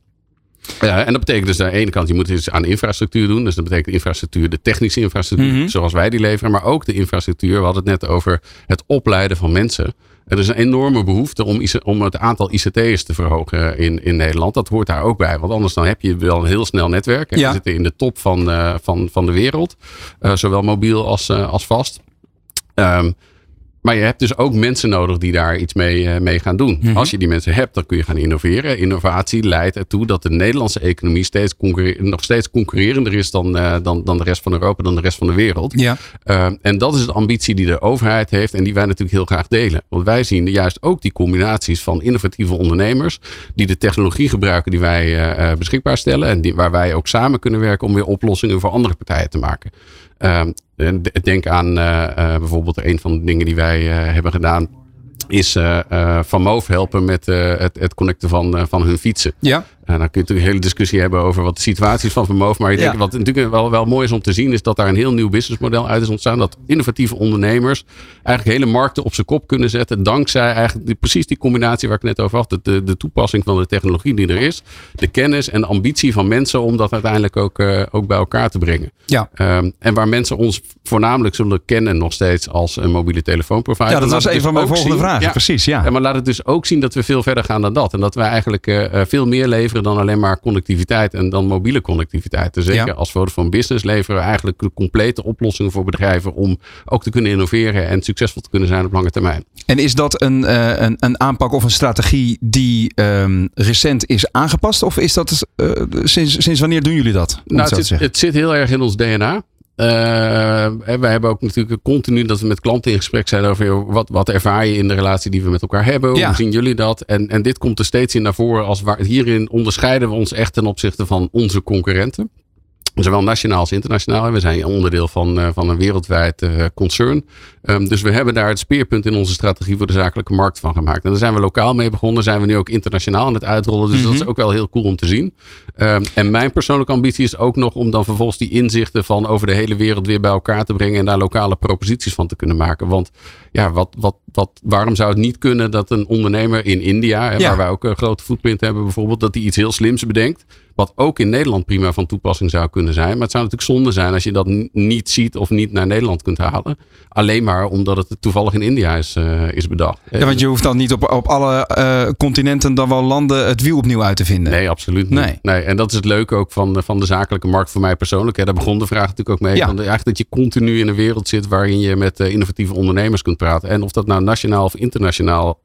Ja, en dat betekent dus aan de ene kant, je moet iets aan infrastructuur doen. Dus dat betekent infrastructuur, de technische infrastructuur, mhm. zoals wij die leveren. Maar ook de infrastructuur. We hadden het net over het opleiden van mensen. Er is een enorme behoefte om, om het aantal ICT'ers te verhogen in, in Nederland. Dat hoort daar ook bij. Want anders dan heb je wel een heel snel netwerk. En ja. we zitten in de top van, uh, van, van de wereld. Uh, zowel mobiel als, uh, als vast. Um, maar je hebt dus ook mensen nodig die daar iets mee, uh, mee gaan doen. Mhm. Als je die mensen hebt, dan kun je gaan innoveren. Innovatie leidt ertoe dat de Nederlandse economie steeds nog steeds concurrerender is dan, uh, dan, dan de rest van Europa, dan de rest van de wereld. Ja. Uh, en dat is de ambitie die de overheid heeft en die wij natuurlijk heel graag delen. Want wij zien juist ook die combinaties van innovatieve ondernemers die de technologie gebruiken die wij beschikbaar stellen en die, waar wij ook samen kunnen werken om weer oplossingen voor andere partijen te maken. Ehm, denk aan uh, uh, bijvoorbeeld een van de dingen die wij uh, hebben gedaan. Is Van Moof helpen met het, het connecten van, van hun fietsen. Ja. Dan kun je natuurlijk een hele discussie hebben over wat de situatie is van Vermoof. Maar ik denk, wat natuurlijk wel, wel mooi is om te zien, is dat daar een heel nieuw businessmodel uit is ontstaan. Dat innovatieve ondernemers eigenlijk hele markten op zijn kop kunnen zetten. Dankzij eigenlijk die, precies die combinatie waar ik net over had. De, de, toepassing van de technologie die er is. De kennis en de ambitie van mensen om dat uiteindelijk ook, uh, ook bij elkaar te brengen. Ja. Um, en waar mensen ons voornamelijk zullen kennen nog steeds als een mobiele telefoonprovider. Ja, dat was een dus van mijn volgende vragen. Ja. Precies, ja. En maar laat het dus ook zien dat we veel verder gaan dan dat. En dat wij eigenlijk uh, veel meer leveren dan alleen maar connectiviteit en dan mobiele connectiviteit. Dus zeker ja. als Vodafone Business leveren we eigenlijk de complete oplossingen voor bedrijven om ook te kunnen innoveren en succesvol te kunnen zijn op lange termijn. En is dat een, uh, een, een aanpak of een strategie die um, recent is aangepast? Of is dat uh, sinds, sinds wanneer doen jullie dat? Nou, het zit, het zit heel erg in ons DNA. Uh, wij hebben ook natuurlijk continu dat we met klanten in gesprek zijn over wat, wat ervaar je in de relatie die we met elkaar hebben. Hoe zien jullie dat? En, en dit komt er steeds in naar voren als waar, hierin onderscheiden we ons echt ten opzichte van onze concurrenten. Zowel nationaal als internationaal. We zijn onderdeel van, uh, van een wereldwijd uh, concern. Um, dus we hebben daar het speerpunt in onze strategie voor de zakelijke markt van gemaakt. En daar zijn we lokaal mee begonnen. Zijn we nu ook internationaal aan het uitrollen. Dus dat is mhm. ook wel heel cool om te zien. Um, en mijn persoonlijke ambitie is ook nog om dan vervolgens die inzichten van over de hele wereld weer bij elkaar te brengen. En daar lokale proposities van te kunnen maken. Want ja, wat, wat, wat, waarom zou het niet kunnen dat een ondernemer in India, ja. waar wij ook een grote footprint hebben bijvoorbeeld, dat die iets heel slims bedenkt. Wat ook in Nederland prima van toepassing zou kunnen zijn. Maar het zou natuurlijk zonde zijn als je dat niet ziet of niet naar Nederland kunt halen. Alleen maar omdat het toevallig in India is, uh, is bedacht. Ja, want je hoeft dan niet op, op alle uh, continenten dan wel landen het wiel opnieuw uit te vinden. Nee, absoluut niet. Nee. nee. En dat is het leuke ook van, de, van de zakelijke markt voor mij persoonlijk. Hè. Daar begon de vraag natuurlijk ook mee. Ja. Van eigenlijk dat je continu in een wereld zit waarin je met uh, innovatieve ondernemers kunt praten. En of dat nou nationaal of internationaal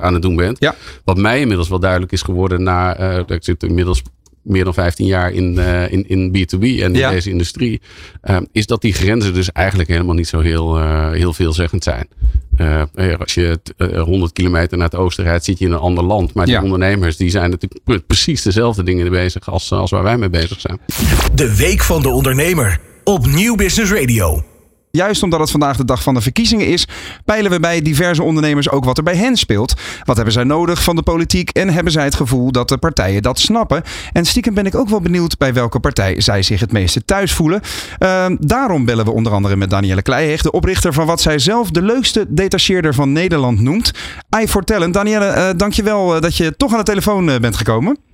aan het doen bent. Ja. Wat mij inmiddels wel duidelijk is geworden na, ik zit inmiddels meer dan 15 jaar in, uh, in, in B2B en in deze industrie, uh, is dat die grenzen dus eigenlijk helemaal niet zo heel, uh, heel veelzeggend zijn. als je 100 kilometer naar het oosten rijdt, zit je in een ander land. Maar die ondernemers die zijn natuurlijk precies dezelfde dingen bezig als, als waar wij mee bezig zijn. De Week van de Ondernemer op Nieuw Business Radio. Juist omdat het vandaag de dag van de verkiezingen is, peilen we bij diverse ondernemers ook wat er bij hen speelt. Wat hebben zij nodig van de politiek en hebben zij het gevoel dat de partijen dat snappen? En stiekem ben ik ook wel benieuwd bij welke partij zij zich het meeste thuis voelen. Uh, daarom bellen we onder andere met Danielle Kleiheeg, de oprichter van wat zij zelf de leukste detacheerder van Nederland noemt. I for Talent. Danielle, uh, dankjewel dat je toch aan de telefoon bent gekomen.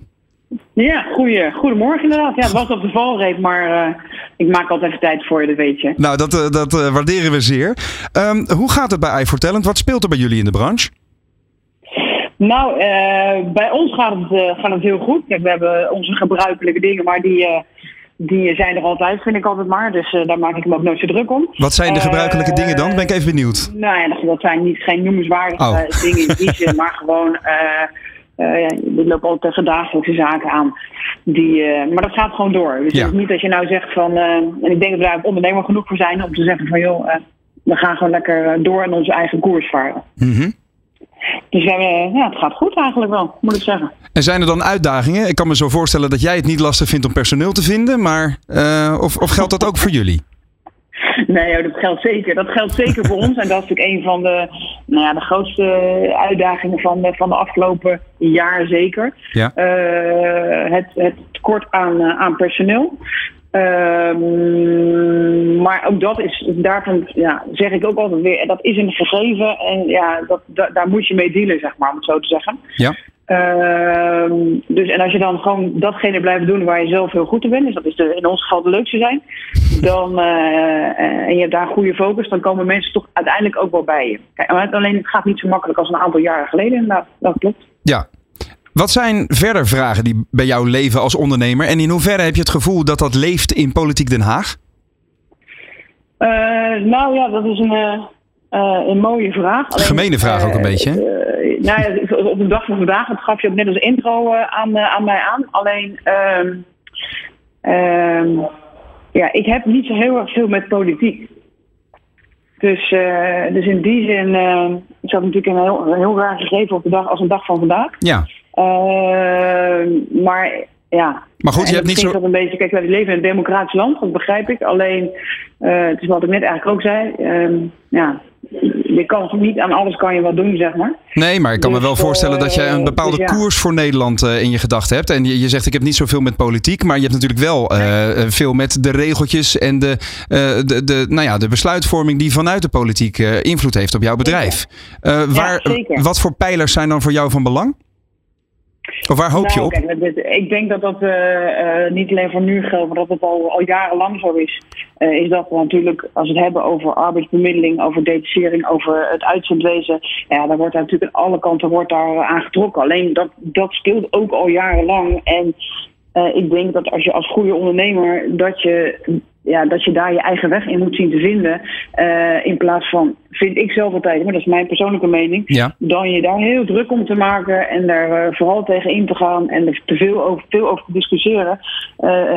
Ja, goeie, goedemorgen inderdaad. Ja, het was op de valreep, maar uh, ik maak altijd even tijd voor je, dat weet je. Nou, dat, uh, dat uh, waarderen we zeer. Um, hoe gaat het bij iForTalent? Wat speelt er bij jullie in de branche? Nou, bij ons gaat het, gaat het heel goed. Kijk, we hebben onze gebruikelijke dingen, maar die, die zijn er altijd, vind ik altijd maar. Dus daar maak ik me ook nooit zo druk om. Wat zijn de gebruikelijke dingen dan? Ben ik even benieuwd. Nou ja, dat zijn niet, geen noemenswaardige oh. dingen in die zin, maar gewoon uh, ja, lopen altijd tegen dagelijkse zaken aan. Die, uh, maar dat gaat gewoon door. Dus het is niet dat je nou zegt van. Uh, en ik denk dat we daar ondernemer genoeg voor zijn om te zeggen van joh, we gaan gewoon lekker door in onze eigen koers varen. Mm -hmm. Dus ja, het gaat goed eigenlijk wel, moet ik zeggen. En zijn er dan uitdagingen? Ik kan me zo voorstellen dat jij het niet lastig vindt om personeel te vinden, maar of, of geldt dat ook voor jullie? Nee, dat geldt zeker. Dat geldt zeker voor ons. En dat is natuurlijk een van de, nou ja, de grootste uitdagingen van de, van de afgelopen jaar zeker. Ja. Uh, het, het tekort aan, uh, aan personeel. Um, maar ook dat is, daarvan ja, zeg ik ook altijd weer, dat is een gegeven en ja, dat, da, daar moet je mee dealen, zeg maar, om het zo te zeggen. Ja. Ehm, dus en als je dan gewoon datgene blijft doen waar je zelf heel goed in bent, dus dat is de, in ons geval de leukste zijn, dan, uh, en je hebt daar goede focus, dan komen mensen toch uiteindelijk ook wel bij je. Kijk, alleen het gaat niet zo makkelijk als een aantal jaren geleden, nou, dat klopt. Ja. Wat zijn verder vragen die bij jou leven als ondernemer en in hoeverre heb je het gevoel dat dat leeft in Politiek Den Haag? Uh, nou ja, dat is een, een mooie vraag. Alleen, Gemene vraag ook een beetje nou ja, op de dag van vandaag, dat gaf je ook net als intro aan, aan mij aan. Alleen, um, um, ja, ik heb niet zo heel erg veel met politiek. Dus, uh, dus in die zin uh, is dat natuurlijk een heel, een heel raar gegeven op de dag als een dag van vandaag. Ja. Uh, maar ja. Maar goed, je hebt niet zo. Dat een beetje, kijk, wij leven in een democratisch land, dat begrijp ik. Alleen, het is wat ik net eigenlijk ook zei. ja, je kan niet aan alles kan je wat doen, zeg maar. Nee, maar ik kan me wel dus, voorstellen dat je een bepaalde dus koers voor Nederland uh, in je gedachten hebt. En je, je, zegt, ik heb niet zoveel met politiek, maar je hebt natuurlijk wel uh, veel met de regeltjes en de, uh, de, de, nou ja, de besluitvorming die vanuit de politiek invloed heeft op jouw bedrijf. waar, wat voor pijlers zijn dan voor jou van belang? Of waar hoop je nou, op? Kijk, ik denk dat dat niet alleen voor nu geldt, maar dat het al, al jarenlang zo is. Uh, is dat we natuurlijk, als we het hebben over arbeidsbemiddeling, over detachering, over het uitzendwezen. Ja, daar wordt daar natuurlijk aan alle kanten wordt daar aan getrokken. Alleen dat, dat speelt ook al jarenlang. En ik denk dat als je als goede ondernemer, dat je ja, dat je daar je eigen weg in moet zien te vinden. Uh, in plaats van, vind ik zelf altijd, maar dat is mijn persoonlijke mening. Ja. Dan je daar heel druk om te maken en daar uh, vooral tegen in te gaan en er te veel over, veel over te discussiëren.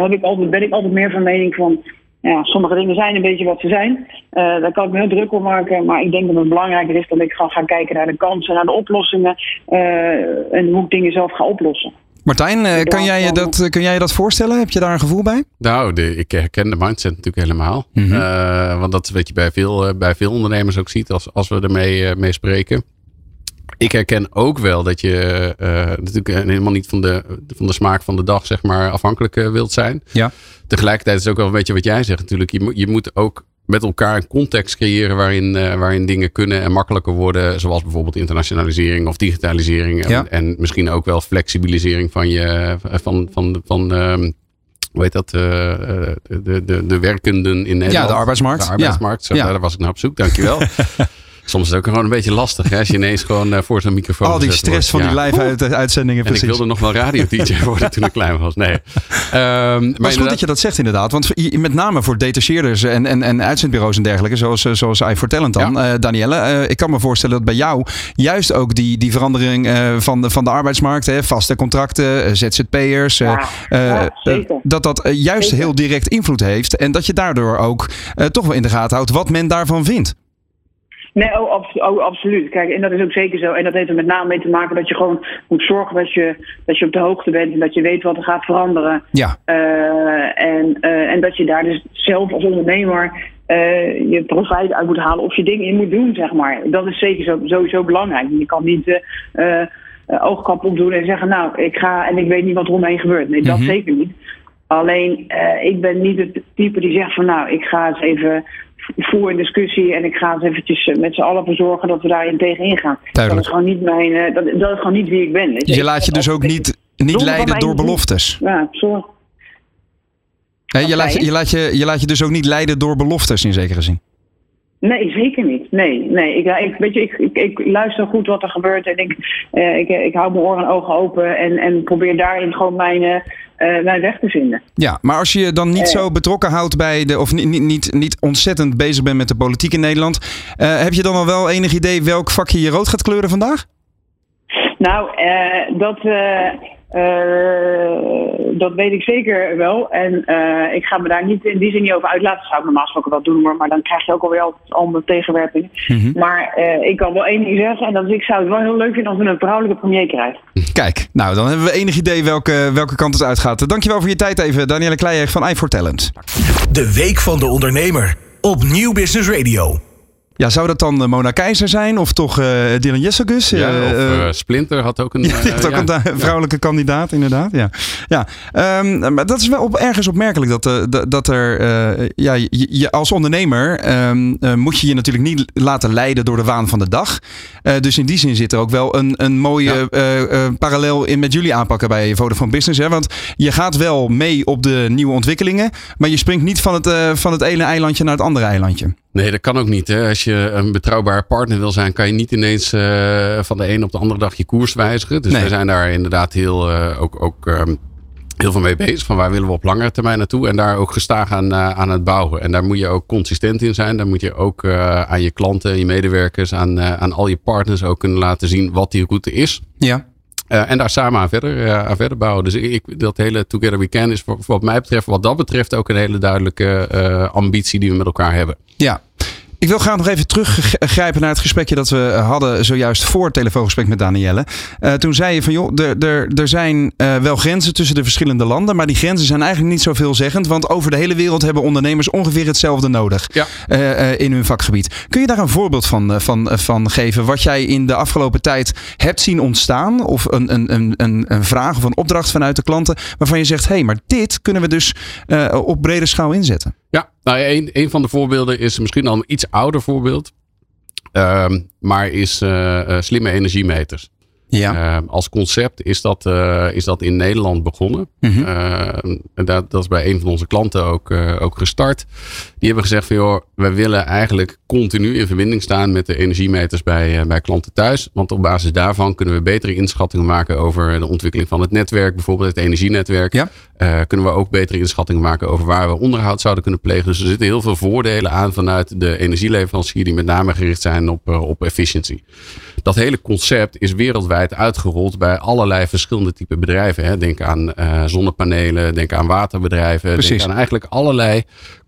Heb ik altijd, ben ik altijd meer van mening van. Ja, sommige dingen zijn een beetje wat ze zijn. daar kan ik me heel druk om maken. Maar ik denk dat het belangrijker is dat ik ga, ga kijken naar de kansen, naar de oplossingen. en hoe ik dingen zelf ga oplossen. Martijn, eh, kan jij, je dat, kan jij je dat voorstellen? Heb je daar een gevoel bij? Nou, de, ik herken de mindset natuurlijk helemaal. Mm want dat is wat je bij veel, eh, bij veel ondernemers ook ziet als, als we ermee mee spreken. Ik herken ook wel dat je natuurlijk helemaal niet van de, van de smaak van de dag zeg maar, afhankelijk wilt zijn. Ja. Tegelijkertijd is het ook wel een beetje wat jij zegt natuurlijk. Je, moet, je moet ook met elkaar een context creëren waarin, uh, waarin dingen kunnen en makkelijker worden. Zoals bijvoorbeeld internationalisering of digitalisering. En, en misschien ook wel flexibilisering van je van, van, van hoe heet dat? De, de, de werkenden in Nederland. Ja, de arbeidsmarkt. De arbeidsmarkt. Zo, ja. Daar was ik naar op zoek. Dankjewel. Soms is het ook gewoon een beetje lastig hè, als je ineens gewoon uh, voor zo'n microfoon Al die stress van die live uit, uitzendingen. En ik wilde nog wel radio-dj worden toen ik klein was. Nee. Um, maar het is goed dat je dat zegt inderdaad. Want met name voor detacheerders en, en, en uitzendbureaus en dergelijke, zoals, eh, zoals I Talent dan. Ja. Uh, Danielle, uh, ik kan me voorstellen dat bij jou juist ook die, die verandering uh, van, de, van de arbeidsmarkt, hè, vaste contracten, ZZP'ers, ja, ja, dat dat juist zeker. heel direct invloed heeft. En dat je daardoor ook toch wel in de gaten houdt wat men daarvan vindt. Nee, oh, abso oh, absoluut. Kijk, en dat is ook zeker zo. En dat heeft er met name mee te maken dat je gewoon moet zorgen dat je, dat je op de hoogte bent en dat je weet wat er gaat veranderen. Ja. Uh, en, uh, en dat je daar dus zelf als ondernemer uh, je profijt uit moet halen of je dingen in moet doen, zeg maar. Dat is zeker zo, sowieso belangrijk. Je kan niet oogkap opdoen en zeggen, nou, ik ga en ik weet niet wat er omheen gebeurt. Nee, dat mm -hmm. zeker niet. Alleen, ik ben niet het type die zegt van, nou, ik ga eens even voer een discussie en ik ga eens eventjes eh, met z'n allen voor zorgen dat we daarin tegen ingaan. Dat is gewoon niet mijn, eh, dat, dat is gewoon niet wie ik ben. je. je laat je dus ook niet, niet leiden door beloftes. Ja, sorry. Hey, je, laat je, je, laat je, je laat je dus ook niet leiden door beloftes in zekere zin. Nee, zeker niet. Nee, nee. Ik, ik, weet je, ik, ik, ik luister goed wat er gebeurt en ik, eh, ik, ik hou mijn oren en ogen open en, en probeer daarin gewoon mijn, uh, mijn weg te vinden. Ja, maar als je je dan niet uh, zo betrokken houdt bij de, of niet, niet, niet, niet ontzettend bezig bent met de politiek in Nederland, uh, heb je dan al wel enig idee welk vakje je rood gaat kleuren vandaag? Nou, dat uh, dat weet ik zeker wel. En uh, ik ga me daar niet in die zin niet over uitlaten. Dat zou ik normaal gesproken wel doen, maar, maar dan krijg je ook alweer altijd allemaal tegenwerpingen. Mm -hmm. Maar uh, ik kan wel één ding zeggen. En dat is, ik zou het wel heel leuk vinden als we een vrouwelijke premier krijgen. Kijk, nou dan hebben we enig idee welke, welke kant het uitgaat. Dankjewel voor je tijd even, Danielle Kleijer van i Talent. De Week van de Ondernemer op Nieuw Business Radio. Ja, zou dat dan Mona Keizer zijn of toch Dylan Jessegus? Ja, of Splinter had ook een, had ook een vrouwelijke kandidaat, inderdaad. Ja, ja. Um, maar dat is wel op, ergens opmerkelijk dat, dat er, ja, je, als ondernemer ehm, moet je je natuurlijk niet laten leiden door de waan van de dag. dus in die zin zit er ook wel een, een mooie parallel in met jullie aanpakken bij Vodafone Business. Hè? Want je gaat wel mee op de nieuwe ontwikkelingen, maar je springt niet van het, uh, van het ene eilandje naar het andere eilandje. Nee, dat kan ook niet. Hè. Als je een betrouwbare partner wil zijn, kan je niet ineens uh, van de een op de andere dag je koers wijzigen. Dus we zijn daar inderdaad heel, uh, ook, ook um, heel veel mee bezig. Van waar willen we op langere termijn naartoe? En daar ook gestaag aan, uh, aan het bouwen. En daar moet je ook consistent in zijn. Daar moet je ook aan je klanten, je medewerkers, aan, aan al je partners ook kunnen laten zien wat die route is. Ja. Uh, en daar samen aan verder, uh, aan verder bouwen. Dus ik, dat hele Together We Can is voor, wat mij betreft, wat dat betreft, ook een hele duidelijke uh, ambitie die we met elkaar hebben. Ja, ik wil graag nog even teruggrijpen naar het gesprekje dat we hadden zojuist voor het telefoongesprek met Danielle. Uh, toen zei je van joh, er zijn uh, wel grenzen tussen de verschillende landen, maar die grenzen zijn eigenlijk niet zoveel zeggend, want over de hele wereld hebben ondernemers ongeveer hetzelfde nodig ja. uh, in hun vakgebied. Kun je daar een voorbeeld van, van, van geven wat jij in de afgelopen tijd hebt zien ontstaan of een, een, een, een vraag of een opdracht vanuit de klanten waarvan je zegt hé, hey, maar dit kunnen we dus op brede schaal inzetten? Ja, nou, een, een van de voorbeelden is misschien al een iets ouder voorbeeld. Uh, maar is uh, uh, slimme energiemeters. Ja. Uh, als concept is dat, uh, is dat in Nederland begonnen. Mm -hmm. en dat, dat is bij een van onze klanten ook, ook gestart. Die hebben gezegd van joh, wij willen eigenlijk continu in verbinding staan met de energiemeters bij, bij klanten thuis. Want op basis daarvan kunnen we betere inschattingen maken over de ontwikkeling van het netwerk. Bijvoorbeeld het energienetwerk. Ja. kunnen we ook betere inschattingen maken over waar we onderhoud zouden kunnen plegen. Dus er zitten heel veel voordelen aan vanuit de energieleverancier die met name gericht zijn op, op efficiëntie. Dat hele concept is wereldwijd uitgerold bij allerlei verschillende type bedrijven. Hè. Denk aan uh, zonnepanelen, denk aan waterbedrijven. Precies. Denk aan eigenlijk allerlei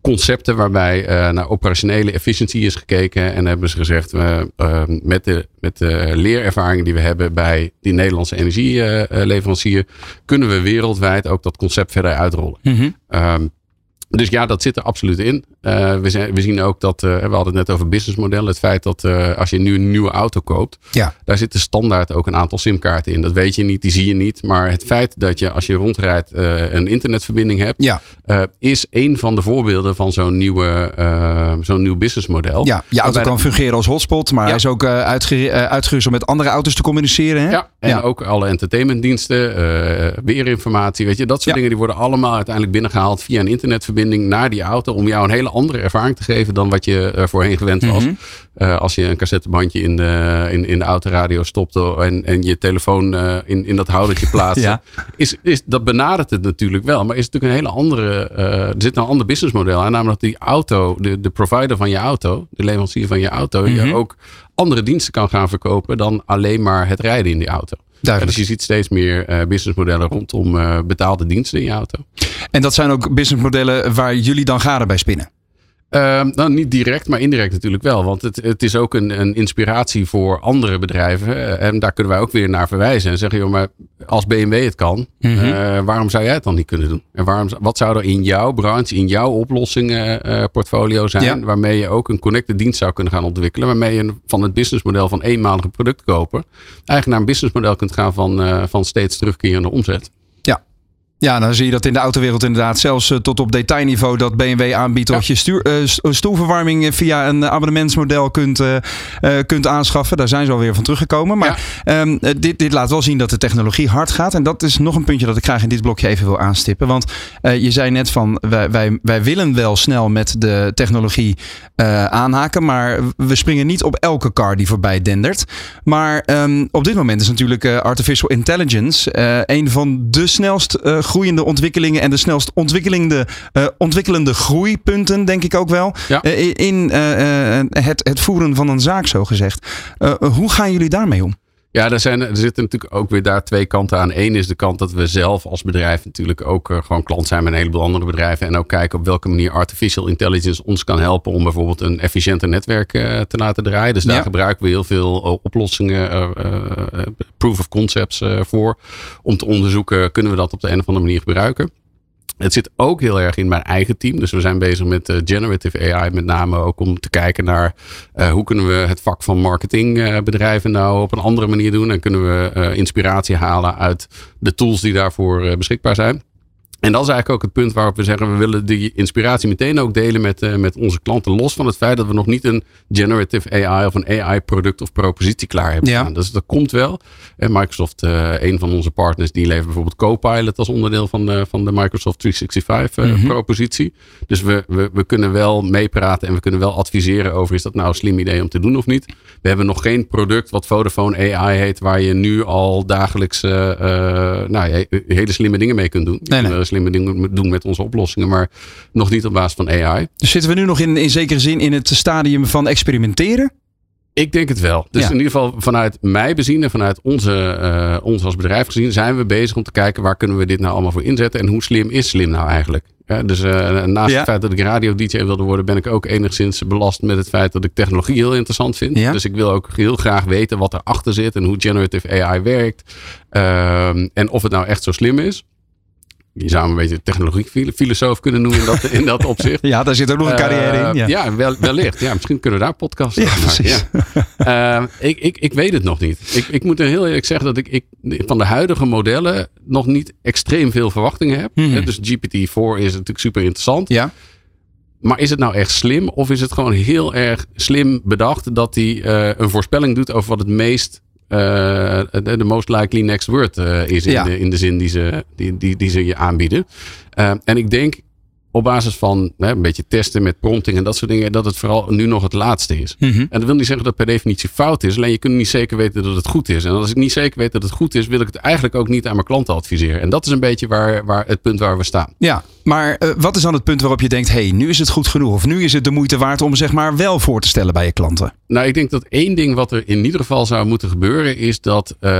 concepten waarbij uh, naar operationele efficiëntie is gekeken. En hebben ze gezegd, uh, met, de, met de leerervaringen die we hebben bij die Nederlandse energieleverancier, kunnen we wereldwijd ook dat concept verder uitrollen. Mm -hmm. um, dus ja, dat zit er absoluut in. Uh, we, zijn, we zien ook dat, uh, we hadden het net over businessmodellen. Het feit dat uh, als je nu een nieuwe auto koopt, ja. daar zitten standaard ook een aantal simkaarten in. Dat weet je niet, die zie je niet. Maar het feit dat je als je rondrijdt een internetverbinding hebt, ja. is een van de voorbeelden van zo'n nieuwe, zo'n nieuw businessmodel. Ja, je auto kan fungeren als hotspot, maar ja. hij is ook uitgerust om met andere auto's te communiceren. Hè? Ja, en ook alle entertainmentdiensten, weerinformatie, weet je, dat soort dingen die worden allemaal uiteindelijk binnengehaald via een internetverbinding naar die auto om jou een hele andere ervaring te geven dan wat je er voorheen gewend was. Mm -hmm. uh, als je een cassettebandje in de, in, in de autoradio stopte en, en je telefoon uh, in, in dat houdertje plaatste. ja. is, is, dat benadert het natuurlijk wel, maar is natuurlijk een hele andere, uh, er zit een ander businessmodel aan. Namelijk dat die auto, de, de provider van je auto, de leverancier van je auto, mm -hmm. je ook andere diensten kan gaan verkopen dan alleen maar het rijden in die auto. Duidelijk. Dus je ziet steeds meer uh, businessmodellen rondom uh, betaalde diensten in je auto. En dat zijn ook businessmodellen waar jullie dan garen bij spinnen? Uh, nou, niet direct, maar indirect natuurlijk wel. Want het, het is ook een, een inspiratie voor andere bedrijven. En daar kunnen wij ook weer naar verwijzen. En zeggen, joh, maar als BMW het kan, Mhm. mm -hmm. uh, waarom zou jij het dan niet kunnen doen? En waarom, wat zou er in jouw branche, in jouw oplossingen uh, portfolio zijn, Ja. waarmee je ook een connected dienst zou kunnen gaan ontwikkelen, waarmee je van het businessmodel van eenmalige product kopen, eigenlijk naar een businessmodel kunt gaan van, van steeds terugkerende omzet. Ja, dan zie je dat in de autowereld inderdaad zelfs uh, tot op detailniveau dat BMW aanbiedt dat je stuur, uh, stoelverwarming via een abonnementsmodel kunt, uh, kunt aanschaffen. Daar zijn ze alweer van teruggekomen. Maar ja. um, dit, dit laat wel zien dat de technologie hard gaat. En dat is nog een puntje dat ik graag in dit blokje even wil aanstippen. Want je zei net van wij, wij, wij willen wel snel met de technologie aanhaken. Maar we springen niet op elke car die voorbij dendert. Maar um, op dit moment is natuurlijk artificial intelligence een van de snelst groeiende ontwikkelingen en de snelst ontwikkelende, uh, ontwikkelende groeipunten, denk ik ook wel, ja. uh, in uh, het, het voeren van een zaak, zo gezegd. hoe gaan jullie daarmee om? Ja, er, zijn, er zitten natuurlijk ook weer daar twee kanten aan. Eén is de kant dat we zelf als bedrijf natuurlijk ook uh, gewoon klant zijn met een heleboel andere bedrijven. En ook kijken op welke manier artificial intelligence ons kan helpen om bijvoorbeeld een efficiënter netwerk uh, te laten draaien. Dus daar ja. gebruiken we heel veel uh, oplossingen, proof of concepts voor. Om te onderzoeken, kunnen we dat op de een of andere manier gebruiken. Het zit ook heel erg in mijn eigen team. Dus we zijn bezig met uh, generative AI, met name ook om te kijken naar uh, hoe kunnen we het vak van marketingbedrijven uh, nou op een andere manier doen. En kunnen we inspiratie halen uit de tools die daarvoor beschikbaar zijn. En dat is eigenlijk ook het punt waarop we zeggen, we willen die inspiratie meteen ook delen met, uh, met onze klanten. Los van het feit dat we nog niet een generative AI of een AI product of propositie klaar hebben ja. Dus dat komt wel. En Microsoft, uh, een van onze partners, die levert bijvoorbeeld Copilot als onderdeel van de, van de Microsoft 365 uh, mm -hmm. propositie. Dus we, we, we kunnen wel meepraten en we kunnen wel adviseren over is dat nou een slim idee om te doen of niet. We hebben nog geen product wat Vodafone AI heet, waar je nu al dagelijks nou, hele slimme dingen mee kunt doen. Nee, nee slimme dingen doen met onze oplossingen, maar nog niet op basis van AI. Dus zitten we nu nog in, in zekere zin in het stadium van experimenteren? Ik denk het wel. Dus in ieder geval vanuit mij bezien en vanuit onze, uh, ons als bedrijf gezien, zijn we bezig om te kijken waar kunnen we dit nou allemaal voor inzetten en hoe slim is slim nou eigenlijk. Ja, dus uh, naast ja. het feit dat ik radio-dj wilde worden, ben ik ook enigszins belast met het feit dat ik technologie heel interessant vind. Ja. Dus ik wil ook heel graag weten wat erachter zit en hoe generative AI werkt. Uh, en of het nou echt zo slim is je zou een beetje technologiefilosoof kunnen noemen in dat, in dat opzicht. Ja, daar zit ook nog een carrière in. Ja, ja wel, wellicht. Ja, misschien kunnen we daar podcasts ja, precies. Ja. Uh, ik, ik, ik weet het nog niet. Ik, ik moet heel eerlijk zeggen dat ik, ik van de huidige modellen nog niet extreem veel verwachtingen heb. Hmm. Dus GPT-4 is natuurlijk super interessant. Ja. Maar is het nou echt slim? Of is het gewoon heel erg slim bedacht dat hij uh, een voorspelling doet over wat het meest de most likely next word uh, is in, de, in de zin die ze, die, die, die ze je aanbieden. Uh, en ik denk op basis van hè, een beetje testen met prompting en dat soort dingen, dat het vooral nu nog het laatste is. Mm -hmm. En dat wil niet zeggen dat per definitie fout is, alleen je kunt niet zeker weten dat het goed is. En als ik niet zeker weet dat het goed is, wil ik het eigenlijk ook niet aan mijn klanten adviseren. En dat is een beetje waar, waar het punt waar we staan. Ja, maar uh, wat is dan het punt waarop je denkt, hey, nu is het goed genoeg of nu is het de moeite waard om zeg maar wel voor te stellen bij je klanten? Nou, ik denk dat één ding wat er in ieder geval zou moeten gebeuren, is dat uh,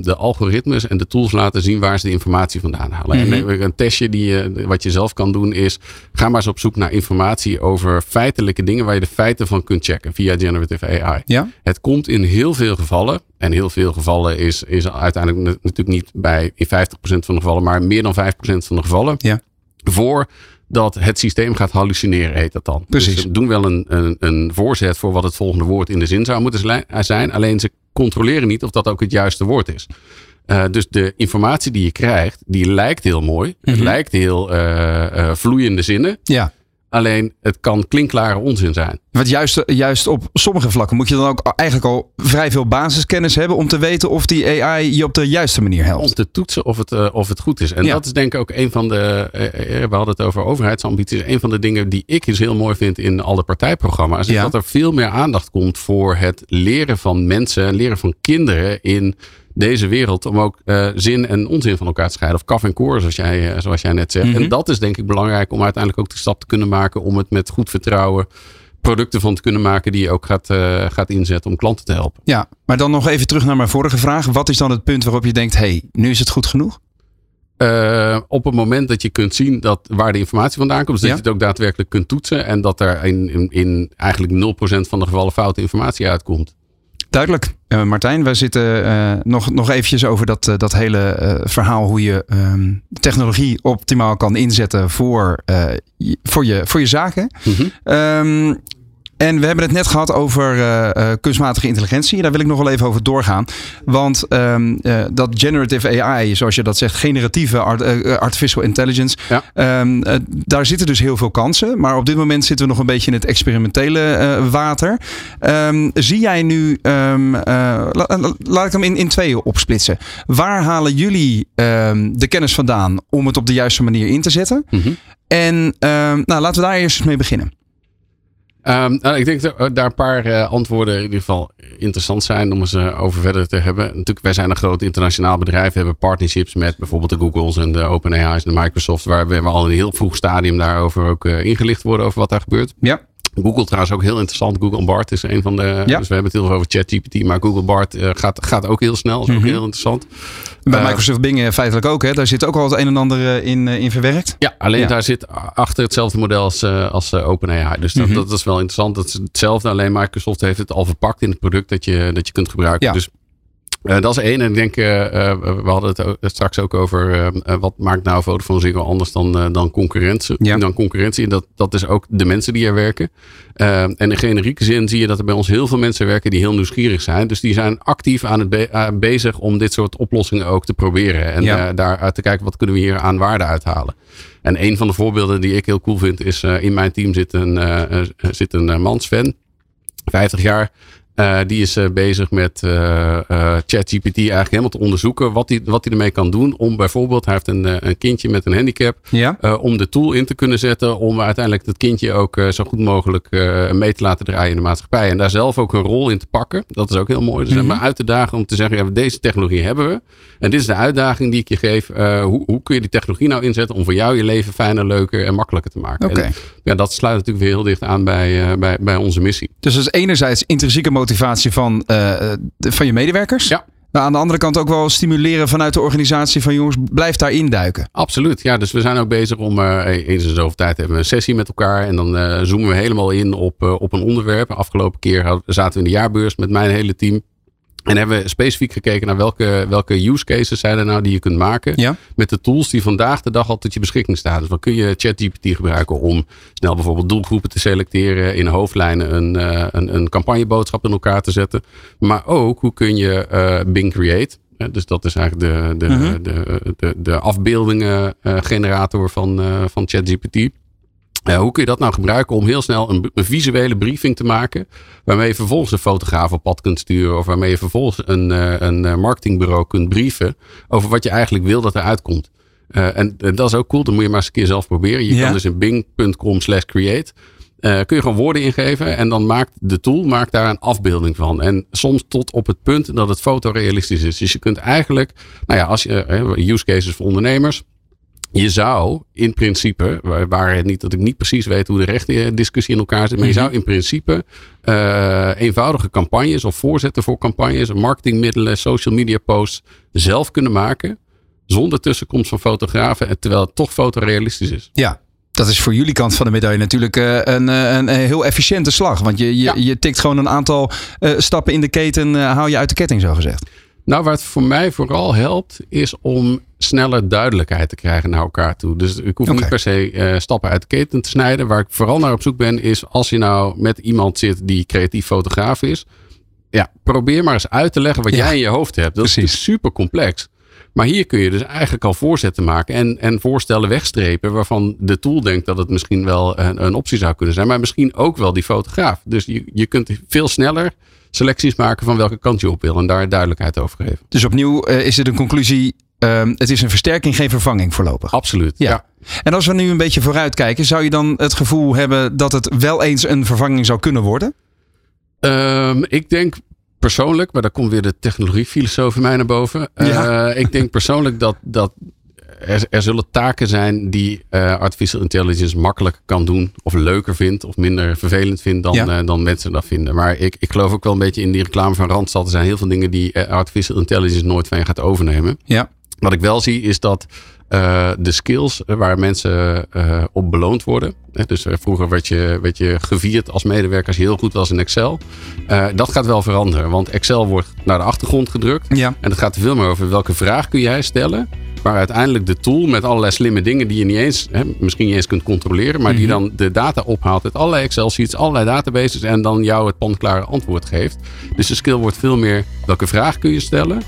de algoritmes en de tools laten zien waar ze de informatie vandaan halen. Mm -hmm. En een testje die je, wat je zelf kan doen is, ga maar eens op zoek naar informatie over feitelijke dingen waar je de feiten van kunt checken via generative AI. Ja? Het komt in heel veel gevallen, en heel veel gevallen is, is uiteindelijk natuurlijk niet bij in 50% van de gevallen, maar meer dan 5% van de gevallen. Ja. Voor dat het systeem gaat hallucineren, heet dat dan. Precies. Dus ze doen wel een, een, een voorzet voor wat het volgende woord in de zin zou moeten zijn. Alleen ze controleren niet of dat ook het juiste woord is. Uh, dus de informatie die je krijgt, die lijkt heel mooi. Het Mhm. lijkt heel uh, uh, vloeiende zinnen. Ja. Alleen het kan klinkklare onzin zijn. Want juist, juist op sommige vlakken moet je dan ook eigenlijk al vrij veel basiskennis hebben om te weten of die AI je op de juiste manier helpt. Om te toetsen of het, uh, of het goed is. En Ja. dat is denk ik ook een van de. uh, we hadden het over overheidsambities. Een van de dingen die ik dus heel mooi vind in alle partijprogramma's. Is Ja. dat er veel meer aandacht komt voor het leren van mensen. Leren van kinderen in deze wereld. Om ook uh, zin en onzin van elkaar te scheiden. Of kaf en koor, zoals jij, uh, zoals jij net zegt. Mhm. En dat is denk ik belangrijk om uiteindelijk ook de stap te kunnen maken. Om het met goed vertrouwen producten van te kunnen maken. Die je ook gaat, uh, gaat inzetten om klanten te helpen. Ja, maar dan nog even terug naar mijn vorige vraag. Wat is dan het punt waarop je denkt, hé, hey, nu is het goed genoeg? Uh, op het moment dat je kunt zien dat waar de informatie vandaan komt, dus dat Ja. je het ook daadwerkelijk kunt toetsen en dat er in, in, in eigenlijk 0% van de gevallen foute informatie uitkomt. Duidelijk. Uh, Martijn, wij zitten uh, nog, nog eventjes over dat, uh, dat hele verhaal hoe je um, technologie optimaal kan inzetten voor, je, voor, je, voor je zaken. Mm -hmm. um, en we hebben het net gehad over uh, kunstmatige intelligentie. Daar wil ik nog wel even over doorgaan. Want um, uh, dat generative AI, zoals je dat zegt, generatieve art, artificial intelligence. Ja. Um, daar zitten dus heel veel kansen. Maar op dit moment zitten we nog een beetje in het experimentele water. Um, zie jij nu, la, laat ik hem in, in tweeën opsplitsen. Waar halen jullie de kennis vandaan om het op de juiste manier in te zetten? Mm -hmm. En nou, laten we daar eerst eens mee beginnen. Um, ik denk dat daar een paar uh, antwoorden in ieder geval interessant zijn om eens uh, over verder te hebben. Natuurlijk, wij zijn een groot internationaal bedrijf. We hebben partnerships met bijvoorbeeld de Googles en de OpenAI's en de Microsoft. Waar we al in een heel vroeg stadium daarover ook uh, ingelicht worden over wat daar gebeurt. Ja. Google trouwens ook heel interessant. Google Bart is een van de. Ja. Dus we hebben het heel veel over ChatGPT. Maar Google Bart uh, gaat, gaat ook heel snel. Is ook Mhm. heel interessant. Bij uh, Microsoft Bing feitelijk ook. Hè? Daar zit ook al het een en ander in, in verwerkt. Ja, alleen ja. daar zit achter hetzelfde model als, als OpenAI. Dus dat, Mhm. dat is wel interessant. Dat is hetzelfde. Alleen Microsoft heeft het al verpakt in het product dat je, dat je kunt gebruiken. Ja. Dus Uh, dat is één. En ik denk, uh, we hadden het straks ook over wat maakt nou Vodafone Ziggo anders dan, dan concurrentie. Ja. Dan concurrentie. En dat, dat is ook de mensen die er werken. en in generieke zin zie je dat er bij ons heel veel mensen werken die heel nieuwsgierig zijn. Dus die zijn actief aan het be bezig om dit soort oplossingen ook te proberen. En ja. daaruit te kijken wat kunnen we hier aan waarde uithalen. En een van de voorbeelden die ik heel cool vind is in mijn team zit een, zit een mansfan. 50 jaar. Uh, die is uh, bezig met uh, ChatGPT eigenlijk helemaal te onderzoeken wat hij wat ermee kan doen. Om bijvoorbeeld, hij heeft een, een kindje met een handicap. Ja. om de tool in te kunnen zetten. Om uiteindelijk dat kindje ook zo goed mogelijk mee te laten draaien in de maatschappij. En daar zelf ook een rol in te pakken. Dat is ook heel mooi. Dus mm -hmm. maar uit te dagen om te zeggen, ja, deze technologie hebben we. En dit is de uitdaging die ik je geef. hoe, hoe kun je die technologie nou inzetten om voor jou je leven fijner, leuker en makkelijker te maken. Okay. En, ja, dat sluit natuurlijk weer heel dicht aan bij, bij, bij onze missie. Dus dat is enerzijds intrinsieke motivatie motivatie van, uh, van je medewerkers. Ja. Maar aan de andere kant ook wel stimuleren vanuit de organisatie van jongens, blijf daar induiken. Absoluut. Ja, dus we zijn ook bezig om uh, eens in zoveel tijd hebben we een sessie met elkaar. En dan uh, zoomen we helemaal in op, uh, op een onderwerp. Afgelopen keer zaten we in de jaarbeurs met mijn hele team. En hebben we specifiek gekeken naar welke, welke use cases zijn er nou die je kunt maken. Met de tools die vandaag de dag al tot je beschikking staan. Dus dan kun je ChatGPT gebruiken om snel bijvoorbeeld doelgroepen te selecteren. In hoofdlijnen een, uh, een, een campagneboodschap in elkaar te zetten. Maar ook hoe kun je uh, Bing Create. dus dat is eigenlijk de, de, uh-huh. de, de, de, afbeeldingen uh, generator van, van ChatGPT. Uh, hoe kun je dat nou gebruiken om heel snel een, een, visuele briefing te maken, waarmee je vervolgens een fotograaf op pad kunt sturen, of waarmee je vervolgens een, uh, een eh, marketingbureau kunt brieven over wat je eigenlijk wil dat eruit komt. Uh, en, en, dat is ook cool, dan moet je maar eens een keer zelf proberen. Je ja. kan dus in bing.com slash create, kun je gewoon woorden ingeven en dan maakt de tool maakt daar een afbeelding van. En soms tot op het punt dat het fotorealistisch is. Dus je kunt eigenlijk, nou ja, als je, use cases voor ondernemers, je zou in principe, waar niet dat ik niet precies weet hoe de rechtendiscussie in elkaar zit, maar je mhm. zou in principe uh, eenvoudige campagnes of voorzetten voor campagnes, marketingmiddelen, social media posts zelf kunnen maken. Zonder tussenkomst van fotografen, terwijl het toch fotorealistisch is. Ja, dat is voor jullie kant van de medaille natuurlijk uh, een, een, een, heel efficiënte slag. Want je, je, ja. je tikt gewoon een aantal stappen in de keten, haal je uit de ketting zo gezegd. Nou, wat voor mij vooral helpt, is om sneller duidelijkheid te krijgen naar elkaar toe. Dus ik hoef okay. niet per se uh, stappen uit de keten te snijden. Waar ik vooral naar op zoek ben, is als je nou met iemand zit die creatief fotograaf is. Ja, probeer maar eens uit te leggen wat ja. jij in je hoofd hebt. Dat Precies. is super complex. Maar hier kun je dus eigenlijk al voorzetten maken en, en voorstellen wegstrepen waarvan de tool denkt dat het misschien wel een, een optie zou kunnen zijn. Maar misschien ook wel die fotograaf. Dus je, je kunt veel sneller selecties maken van welke kant je op wil en daar duidelijkheid over geven. Dus opnieuw uh, is het een conclusie. Uh, het is een versterking, geen vervanging voorlopig. Absoluut. Ja. ja. En als we nu een beetje vooruitkijken, zou je dan het gevoel hebben dat het wel eens een vervanging zou kunnen worden? Um, ik denk persoonlijk, maar daar komt weer de technologiefilosoof in mij naar boven. Ja. Uh, ik denk persoonlijk dat, dat er, er, zullen taken zijn die uh, artificial intelligence makkelijker kan doen. Of leuker vindt. Of minder vervelend vindt dan, ja. uh, dan mensen dat vinden. Maar ik, ik geloof ook wel een beetje in die reclame van Randstad. Er zijn heel veel dingen die uh, artificial intelligence nooit van je gaat overnemen. Ja. Wat ik wel zie is dat de skills waar mensen op beloond worden. Dus vroeger werd je, werd je gevierd als medewerker als je heel goed was in Excel. dat gaat wel veranderen. Want Excel wordt naar de achtergrond gedrukt. Ja. En het gaat veel meer over welke vraag kun jij stellen waar uiteindelijk de tool met allerlei slimme dingen die je niet eens, hè, misschien niet eens kunt controleren, maar die mhm. dan de data ophaalt uit allerlei Excel sheets, allerlei databases en dan jou het panklare antwoord geeft. Dus de skill wordt veel meer welke vraag kun je stellen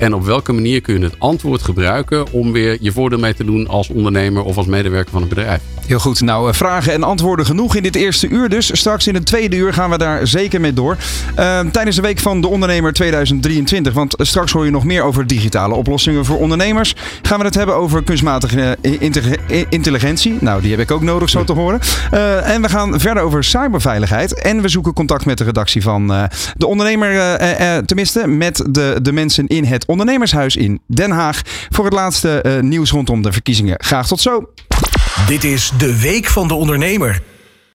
en op welke manier kun je het antwoord gebruiken om weer je voordeel mee te doen als ondernemer of als medewerker van een bedrijf? Heel goed. Nou, eh, vragen en antwoorden genoeg in dit eerste uur. Dus straks in het tweede uur gaan we daar zeker mee door. Uh, tijdens de Week van de Ondernemer 2023. Want straks hoor je nog meer over digitale oplossingen voor ondernemers. Gaan we het hebben over kunstmatige intelligentie. Nou, die heb ik ook nodig zo te horen. En we gaan verder over cyberveiligheid. En we zoeken contact met de redactie van de ondernemer. tenminste, met de, de mensen in het ondernemershuis in Den Haag. Voor het laatste nieuws rondom de verkiezingen. Graag tot zo. Dit is de Week van de Ondernemer.